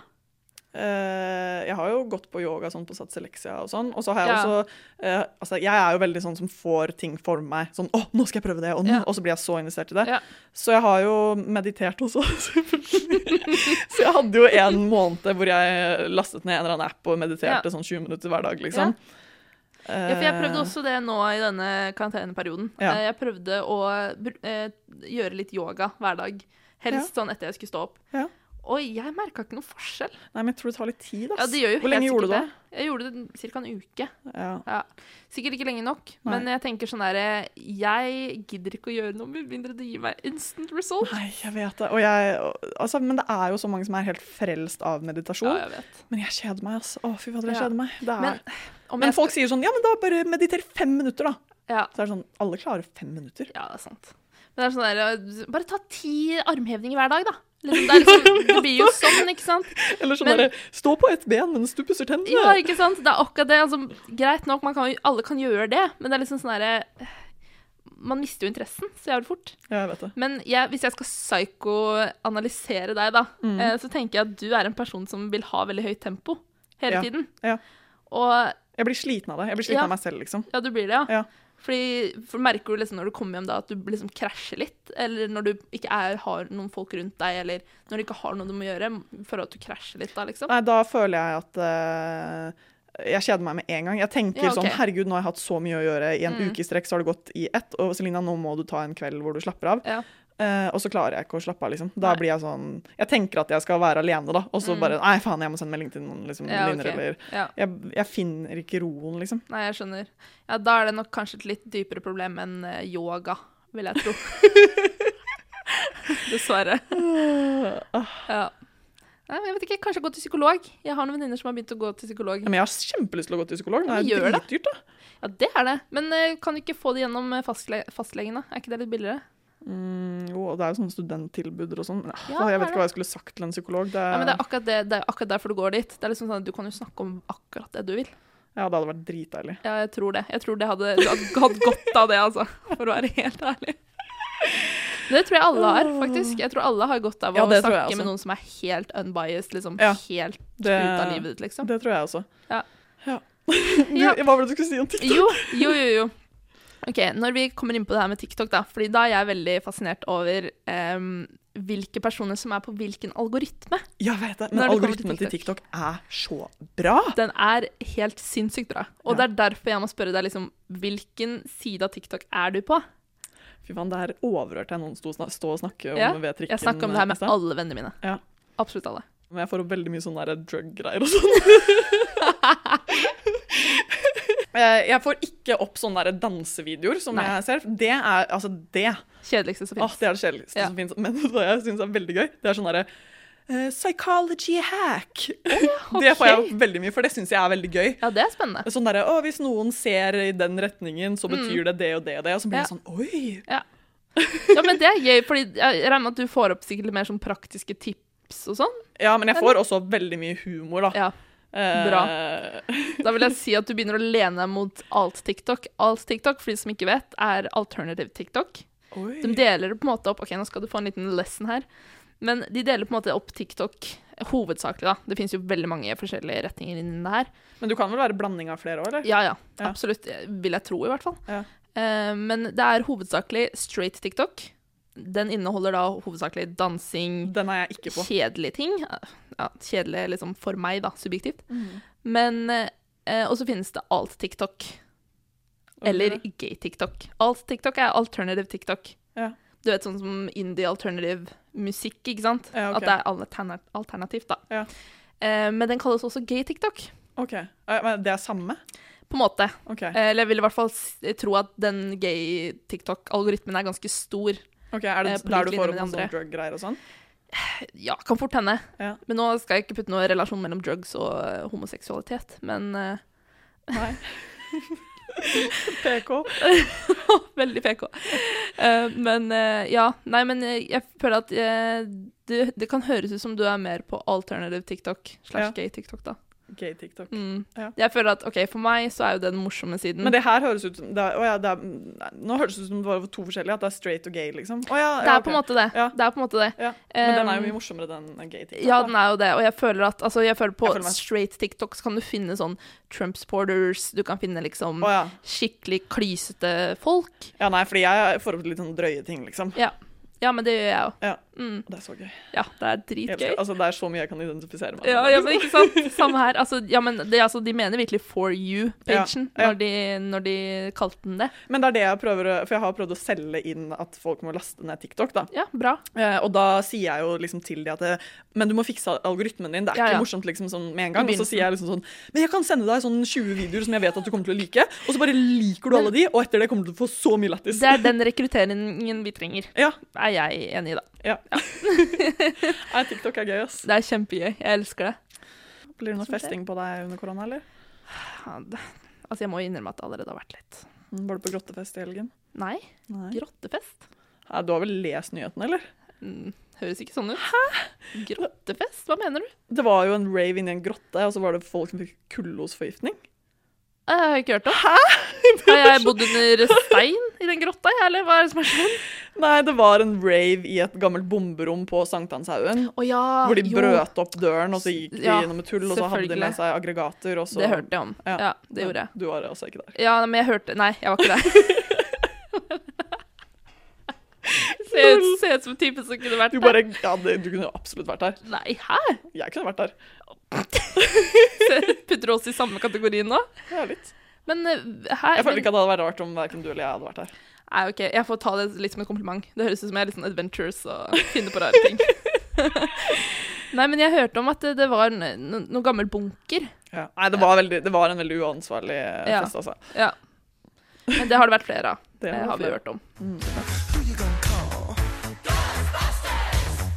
Eh, jeg har jo gått på yoga sånn på Sats Elexia og sånn. Og så har jeg Ja. også eh, Altså, jeg er jo veldig sånn som får ting for meg. Sånn 'Å, nå skal jeg prøve det', og, Ja. og så blir jeg så investert i det. Ja. Så jeg har jo meditert også, så jeg hadde jo en måned hvor jeg lastet ned en eller annen app og mediterte Ja. sånn 20 minutter hver dag, liksom. Ja, for jeg prøvde Eh, også det nå i denne karanteneperioden. Ja. Eh, Jeg prøvde å gjøre litt yoga hver dag. Helst sånn etter jeg skulle stå opp. Oi, jeg merka ikke noe forskjell. Nei, men jeg tror det tar litt tid. ass. Ja, det gjør jo Hvor lenge gjorde du det? Jeg gjorde det ca. en uke. Ja. Ja. Sikkert ikke lenge nok, Nei. men jeg tenker sånn derre Jeg gidder ikke å gjøre noe med mindre det gir meg instant result. Nei, jeg vet det. Og jeg, altså, men det er jo så mange som er helt frelst av meditasjon. Ja, jeg vet. Men jeg kjeder meg, altså. Å, fy fader, jeg kjeder meg. Det er... Men Men, jeg folk sier sånn Ja, men da bare mediter fem minutter, da. Ja, Så er det sånn Alle klarer fem minutter. ja, det er sant. Men det er sånn der, Bare ta ti armhevinger hver dag, da. Liksom, det, liksom, det blir jo sånn, ikke sant? Eller sånn derre Stå på ett ben mens du pusser tennene. Ja, ikke sant? Det er akkurat det. Altså, greit nok, man kan, alle kan gjøre det, men det er liksom sånn derre Man mister jo interessen så jævlig fort. Ja, jeg vet det. Men jeg, hvis jeg skal psykoanalysere deg, da, Mm. eh, så tenker jeg at du er en person som vil ha veldig høyt tempo hele Ja, tiden. ja. Og Jeg blir sliten av det. Jeg blir sliten Ja. av meg selv, liksom. ja, du blir det, ja. Fordi, for merker du liksom når du kommer hjem da at du liksom krasjer litt? Eller når du ikke er, har noen folk rundt deg, eller når du ikke har noe du må gjøre, for at du krasjer litt da, liksom? Nei, da føler jeg at uh, jeg kjeder meg med en gang. Jeg tenker Ja, okay. sånn Herregud, nå har jeg hatt så mye å gjøre. I en Mm. uke i strekk så har det gått i ett. Og Selina, nå må du ta en kveld hvor du slapper av. Ja. Eh, og så klarer jeg ikke å slappe av, liksom. Da Nei. blir jeg sånn Jeg tenker at jeg skal være alene, da. Og så Mm. bare Nei, faen, jeg må sende melding til noen liksom, Ja, venninner, ok. eller ja. jeg, jeg finner ikke roen, liksom. Nei, jeg skjønner. Ja, da er det nok kanskje et litt dypere problem enn eh, yoga, vil jeg tro. Dessverre. Ah. Ja. Nei, jeg vet ikke, Kanskje gå til psykolog. Jeg har noen venninner som har begynt å gå til psykolog. Ja, men jeg har kjempelyst til å gå til psykolog. Det er dritdyrt, da. Ja, det er det. Men uh, kan du ikke få det gjennom fastle fastlegen, da? Er ikke det litt billigere? Mm, jo, og det er jo sånne studenttilbuder og sånn. Ja, jeg vet er ikke hva jeg skulle sagt til en psykolog. Det, Ja, men det er akkurat, det, det er akkurat derfor du går dit. Det er liksom sånn at Du kan jo snakke om akkurat det du vil. ja, det hadde vært dritdeilig. Ja, jeg tror det. Jeg tror det hadde, du hadde hatt godt av det, altså. For å være helt ærlig. Det tror jeg alle har, faktisk. Jeg tror alle har godt av å Ja, snakke med noen som er helt unbiased, liksom. Ja, helt det- ut av livet ditt, liksom. Det tror jeg også. Ja. Ja. Ja. Du, hva var det du skulle si om TikTok? Jo, jo, jo, jo. Ok, Når vi kommer inn på det her med TikTok, da, fordi da er jeg veldig fascinert over um, hvilke personer som er på hvilken algoritme. Jeg vet det, men det til algoritmen til TikTok er så bra. Den er helt sinnssykt bra. Og Ja. det er derfor jeg må spørre deg liksom, hvilken side av TikTok er du på? Fy faen, her overhørte jeg noen stå, og snakke om Ja, ved trikken. Jeg snakker om det her med alle vennene mine. Ja. Absolutt alle. Men jeg får opp veldig mye sånne drug-greier og sånn. Eh, jeg får ikke opp sånne der dansevideoer som Nei. jeg ser. Det er altså det. Kjedeligste som Åh, finnes. det er det kjedeligste Ja. som finnes. Men det jeg syns er veldig gøy, det er sånn derre uh, Psychology hack. Det får jeg opp veldig mye, for det syns jeg er veldig gøy. Ja, det er spennende. Sånn derre Å, hvis noen ser i den retningen, så betyr det det og det og det. Og så blir Mm. Ja. det sånn Oi! Ja, men det er gøy, fordi jeg regner med at du får opp sikkert mer sånn praktiske tips og sånn. Ja, men jeg får også veldig mye humor, da. Ja, bra. Da vil jeg si at du begynner å lene deg mot alt-TikTok. Alt-TikTok, for de som ikke vet, er alternative TikTok. Oi. De deler det på en måte opp Ok, nå skal du få en liten lesson her. Men de deler på en måte opp TikTok hovedsakelig, da. Det fins jo veldig mange forskjellige retninger innen det her. Men du kan vel være blanding av flere òg, eller? Ja, ja. Ja. Absolutt. Vil jeg tro, i hvert fall. Ja. Eh, men det er hovedsakelig straight TikTok. Den inneholder da hovedsakelig dansing, Den er jeg ikke på. kjedelige ting. Ja, kjedelig liksom for meg, da, subjektivt. Men eh, Og så finnes det alt-TikTok. Eller gay-TikTok. Alt-TikTok er alternative TikTok. Ja. Du vet sånn som indie alternative musikk, ikke sant? Ja, okay. At det er alterna alternativt, da. Ja. Eh, men den kalles også gay-TikTok, OK. Eh, Men det er samme? på en måte. Okay. Eh, Eller jeg vil i hvert fall tro at den gay-TikTok-algoritmen er ganske stor. Ok, Er det eh, der du får opp noen sånne drug-greier og sånn? Ja, kan fort hende. Ja. Men nå skal jeg ikke putte noe relasjon mellom drugs og eh, homoseksualitet. Men uh... Nei. PK. Veldig PK. Uh, men uh, ja, nei, men jeg føler at det, det kan høres ut som du er mer på alternative TikTok slash Ja. gay TikTok, da. Gay TikTok. Mm. Ja. Jeg føler at ok, for meg så er jo det den morsomme siden. Men det her høres ut som det er, ja, det er, Nå høres det ut som det var to forskjellige. At det er straight og gay, liksom. Å ja, det er måte det. Det er på en måte det. Ja. Men den er jo mye morsommere, den gay TikTok. Ja, den er jo det. Og jeg føler at altså, jeg føler på Jeg føler straight TikTok så kan du finne sånn Trump supporters, du kan finne liksom Å skikkelig klysete folk. ja, nei, fordi jeg får opp litt sånn drøye ting, liksom. Ja. ja, men det gjør jeg òg. Ja. Mm. Det er så gøy. Ja, det er dritgøy. Altså, det er så mye jeg kan identifisere meg med. ja, men ikke sant? Samme her. Altså, ja, men det, altså, de mener virkelig For you-pagen Ja, ja. når, de, når de kalte den det. Men det er det jeg prøver For jeg har prøvd å selge inn at folk må laste ned TikTok, da. Ja, bra. Eh, og da sier jeg jo liksom til de at det, Men du må fikse algoritmen din. Det er Ja, ja. ikke morsomt liksom sånn med en gang. Og så sier jeg liksom sånn Men jeg kan sende deg sånn 20 videoer som jeg vet at du kommer til å like. Og så bare liker du alle de, og etter det kommer du til å få så mye lættis. Det er den rekrutteringen vi trenger. Ja. Er jeg enig i, da. ja. Nei, TikTok er gøy, ass. Det er kjempegøy. Jeg elsker det. Blir det noe festing på deg under korona, eller? Ja, det. Altså, jeg må innrømme at det allerede har vært litt. Mm, Var du på grottefest i helgen? Nei, Nei. grottefest? Ja, du har vel lest nyhetene, eller? Mm, høres ikke sånn ut. Hæ? Grottefest? Hva mener du? Det var jo en rave inni en grotte, og så var det folk som fikk kullosforgiftning. Jeg har ikke hørt om. Hæ? Har jeg bodd under stein i den grotta, eller hva er det som har skjedd? Nei, det var en rave i et gammelt bomberom på Sankthanshaugen. Oh, ja, Hvor de jo. brøt opp døren, og så gikk de Ja, gjennom et hull, og så hadde de med seg aggregater, så Det hørte jeg om. Ja. Ja, det gjorde jeg. Du var altså ikke der. Ja, men jeg hørte Nei, jeg var ikke der. Ser ut, ser ut som en type som kunne vært Du der. bare Ja, det, du kunne absolutt vært der. Nei, hæ? Jeg kunne vært der. Putter oss i samme kategori nå? Ja, litt. Men eh, her Jeg føler ikke at det hadde vært rart om verken du eller jeg hadde vært her. Nei, ok, jeg får ta det litt som et kompliment. Det høres ut som jeg er litt sånn adventures og finner på rare ting. Nei, men jeg hørte om at det, det var noen no, noe gammel bunker. Ja. Nei, det var, veldig, det var en veldig uansvarlig eh, Ja. fest, altså. Ja. Men det har det vært flere av. Det Det var har vi hørt om.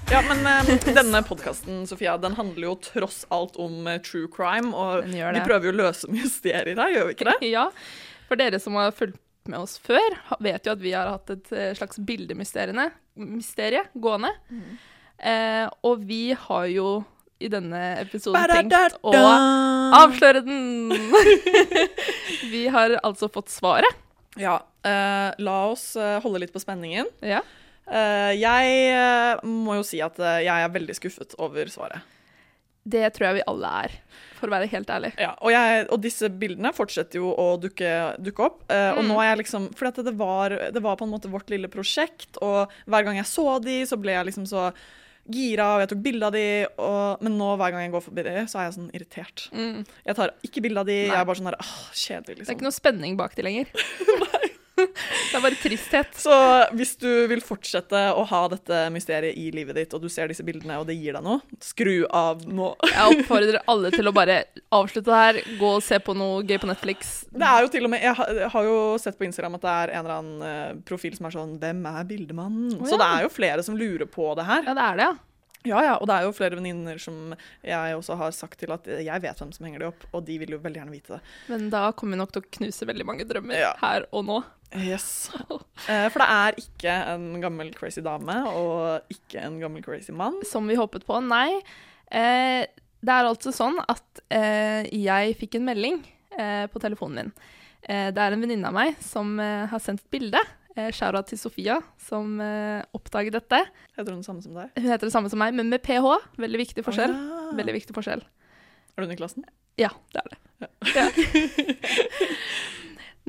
Ja, men uh, denne podkasten, Sofia, den handler jo tross alt om uh, true crime, og vi prøver jo å løse mysterier her, gjør vi ikke det? Ja, for dere som har fulgt med oss før, vet jo at vi har hatt et eh, slags bildemysterie gående. gående. Eh, og vi har jo i denne episoden tenkt å avsløre den! vi har altså fått svaret. Ja, eh, la oss holde litt på spenningen. Ja. Eh, jeg eh, må jo si at eh, jeg er veldig skuffet over svaret. Det tror jeg vi alle er, for å være helt ærlig. Ja, og, jeg, og disse bildene fortsetter jo å dukke, dukke opp. Og Mm. nå er jeg liksom For det var, det var på en måte vårt lille prosjekt, og hver gang jeg så de, så ble jeg liksom så gira, og jeg tok bilde av de, og, men nå hver gang jeg går forbi de, så er jeg sånn irritert. Mm. Jeg tar ikke bilde av de, Nei. jeg er bare sånn der, åh, kjedelig, Det er liksom. ikke noe spenning bak de lenger. det er bare tristhet. Så hvis du vil fortsette å ha dette mysteriet i livet ditt, og du ser disse bildene, og det gir deg noe, skru av nå. Jeg oppfordrer alle til å bare avslutte det her, gå og se på noe gøy på Netflix. Det er jo til og med, Jeg har, jo sett på Instagram at det er en eller annen eh, profil som er sånn 'Hvem er bildemannen?' Å, Så det er jo flere som lurer på det her. Ja, det er det, ja. Ja, ja, Og det er jo flere venninner som jeg også har sagt til at jeg vet hvem som henger de opp, og de vil jo veldig gjerne vite det. Men da kommer vi nok til å knuse veldig mange drømmer Ja. her og nå. Yes. Eh, For det er ikke en gammel crazy dame og ikke en gammel crazy mann. Som vi håpet på. Nei. Eh, det er altså sånn at eh, jeg fikk en melding på telefonen min. Det er en venninne av meg som har sendt et bilde. Eh, til Sofia, som eh, oppdaget dette. Heter hun det samme som deg? Hun heter det samme som meg, men med ph. Veldig viktig forskjell. Oh, ja. Veldig viktig forskjell. Er du under klassen? Ja, det er det. Ja.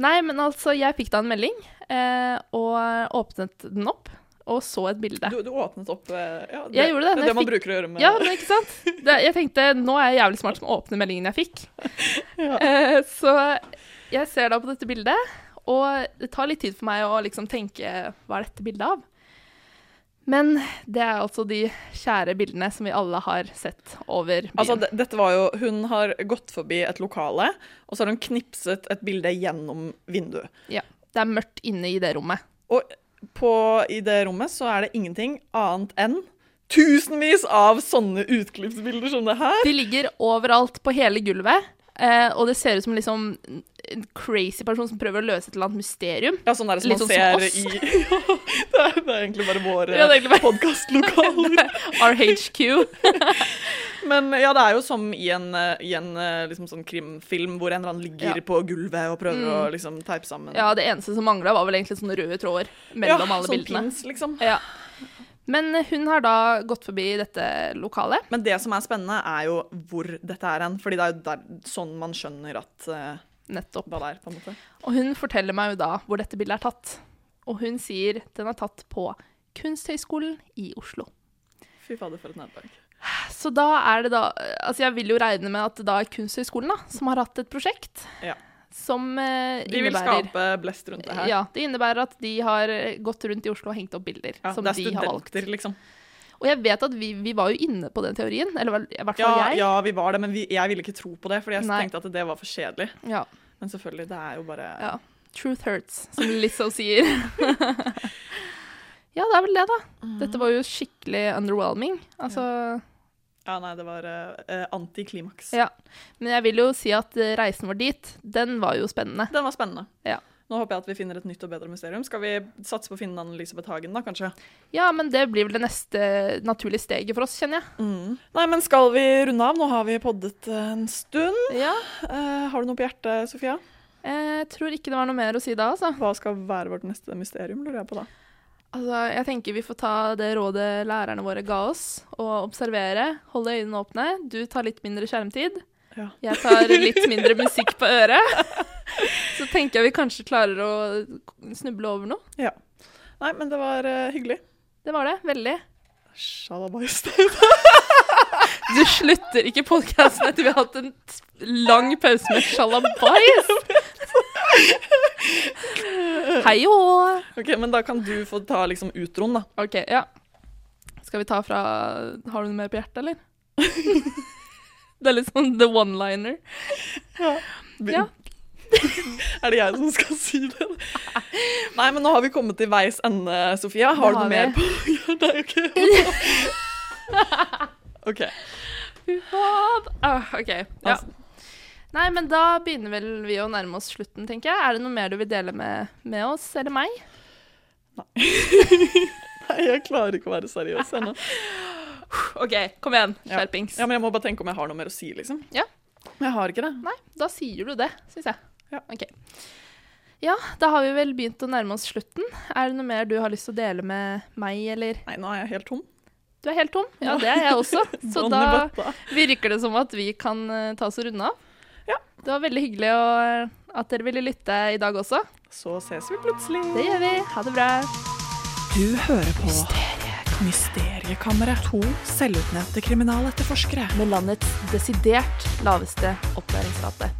Nei, men altså, jeg fikk da en melding, eh, og åpnet den opp, og så et bilde. Du, du åpnet opp ja, det, Jeg gjorde det, Det er det man fikk- bruker å gjøre med Ja, men ikke sant? Det, jeg tenkte, nå er jeg jævlig smart som åpner meldingen jeg fikk. Eh, så jeg ser da på dette bildet, og det tar litt tid for meg å liksom tenke, hva er dette bildet av? Men det er altså de kjære bildene som vi alle har sett over byen. Altså, dette var jo, Hun har gått forbi et lokale, og så har hun knipset et bilde gjennom vinduet. ja, det er mørkt inne i det rommet. Og på, i det rommet så er det ingenting annet enn tusenvis av sånne utklippsbilder som det her. De ligger overalt på hele gulvet, eh, og det ser ut som liksom en crazy person som prøver å løse et eller annet mysterium. Ja, sånn der som Litt man sånn ser som i det, er, det er egentlig bare våre Ja, det er bare- podkastlokaler. RHQ. Men ja, det er jo som i en, eh, i en eh, liksom sånn krimfilm hvor en eller annen ligger Ja. på gulvet og prøver Mm. å liksom teipe sammen. Ja, det eneste som mangla, var vel egentlig sånne røde tråder mellom ja, alle sånn bildene. pins, liksom. Ja. Men hun har da gått forbi dette lokalet. Men det som er spennende, er jo hvor dette er hen. Fordi det er jo der, sånn man skjønner at uh, Nettopp. hva det er, på en måte. Og hun forteller meg jo da hvor dette bildet er tatt. Og hun sier den er tatt på Kunsthøgskolen i Oslo. Fy fader, for et nederlag. Så da er det da Altså, jeg vil jo regne med at det da er Kunsthøgskolen da, som har hatt et prosjekt Ja. Som eh, De vil innebærer skape blest rundt det her. Ja, det innebærer at de har eh, gått rundt i Oslo og hengt opp bilder Ja, som er de har valgt. studenter, liksom. Og jeg vet at vi, vi var jo inne på den teorien, eller i hvert Ja, jeg. ja, vi var det, men vi, jeg ville ikke tro på det, fordi jeg Nei. tenkte at det var for kjedelig. Ja. Men selvfølgelig, det er jo bare Ja. Truth hurts, som Lizzo sier. ja, det er vel det, da. Dette var jo skikkelig underwhelming. Altså Ja, nei, det var uh, antiklimaks. Ja. Men jeg vil jo si at eh, reisen vår dit, den var jo spennende. Den var spennende. Ja. Nå håper jeg at vi finner et nytt og bedre mysterium. Skal vi satse på å finne Anne-Elisabeth Hagen, da, kanskje? Ja, men det blir vel det neste naturlige steget for oss, kjenner jeg. Nei, men skal vi runde av? Nå har vi poddet en stund. Ja. Uh, har du noe på hjertet, Sofia? Jeg tror ikke det var noe mer å si da, altså. Hva skal være vårt neste mysterium, lurer jeg på da. Altså, jeg tenker vi får ta det rådet lærerne våre ga oss, og observere, holde øynene åpne. Du tar litt mindre skjermtid. Ja. Jeg tar litt mindre musikk på øret. Så tenker jeg vi kanskje klarer å snuble over noe. ja. Nei, men det var uh, hyggelig. Det var det. Veldig. Sjalabais. Du slutter ikke podkasten etter vi har hatt en lang pause med sjalabais. Hei og ok, men da kan du få ta liksom utroen, da. OK, ja. Skal vi ta fra Har du noe mer på hjertet, eller? Det er litt sånn the one-liner. Ja. Ja. er det jeg som skal si det? Nei, men nå har vi kommet til veis ende, Sofia. Har du noe mer på hjertet? er OK. Faen. Ah, OK. Ja. Nei, men da begynner vel vi å nærme oss slutten, tenker jeg. Er det noe mer du vil dele med, med oss eller meg? nei, Nei, jeg klarer ikke å være seriøs ennå. OK, kom igjen. Skjerpings. Ja, men jeg må bare tenke om jeg har noe mer å si, liksom. Ja. Men jeg har ikke det. Nei, da sier du det, syns jeg. Ja. Ok. Ja, da har vi vel begynt å nærme oss slutten. Er det noe mer du har lyst til å dele med meg, eller? Nei, nå er jeg helt tom. Du er helt tom? Ja, det er jeg også. Så da virker det som at vi kan eh, ta oss og runde av. Det var veldig hyggelig å, at dere ville lytte i dag også. Så ses vi plutselig. Det gjør vi. Ha det bra. Du hører på Mysteriekammeret. To selvutnevnte kriminaletterforskere. Med landets desidert laveste opplæringsrate.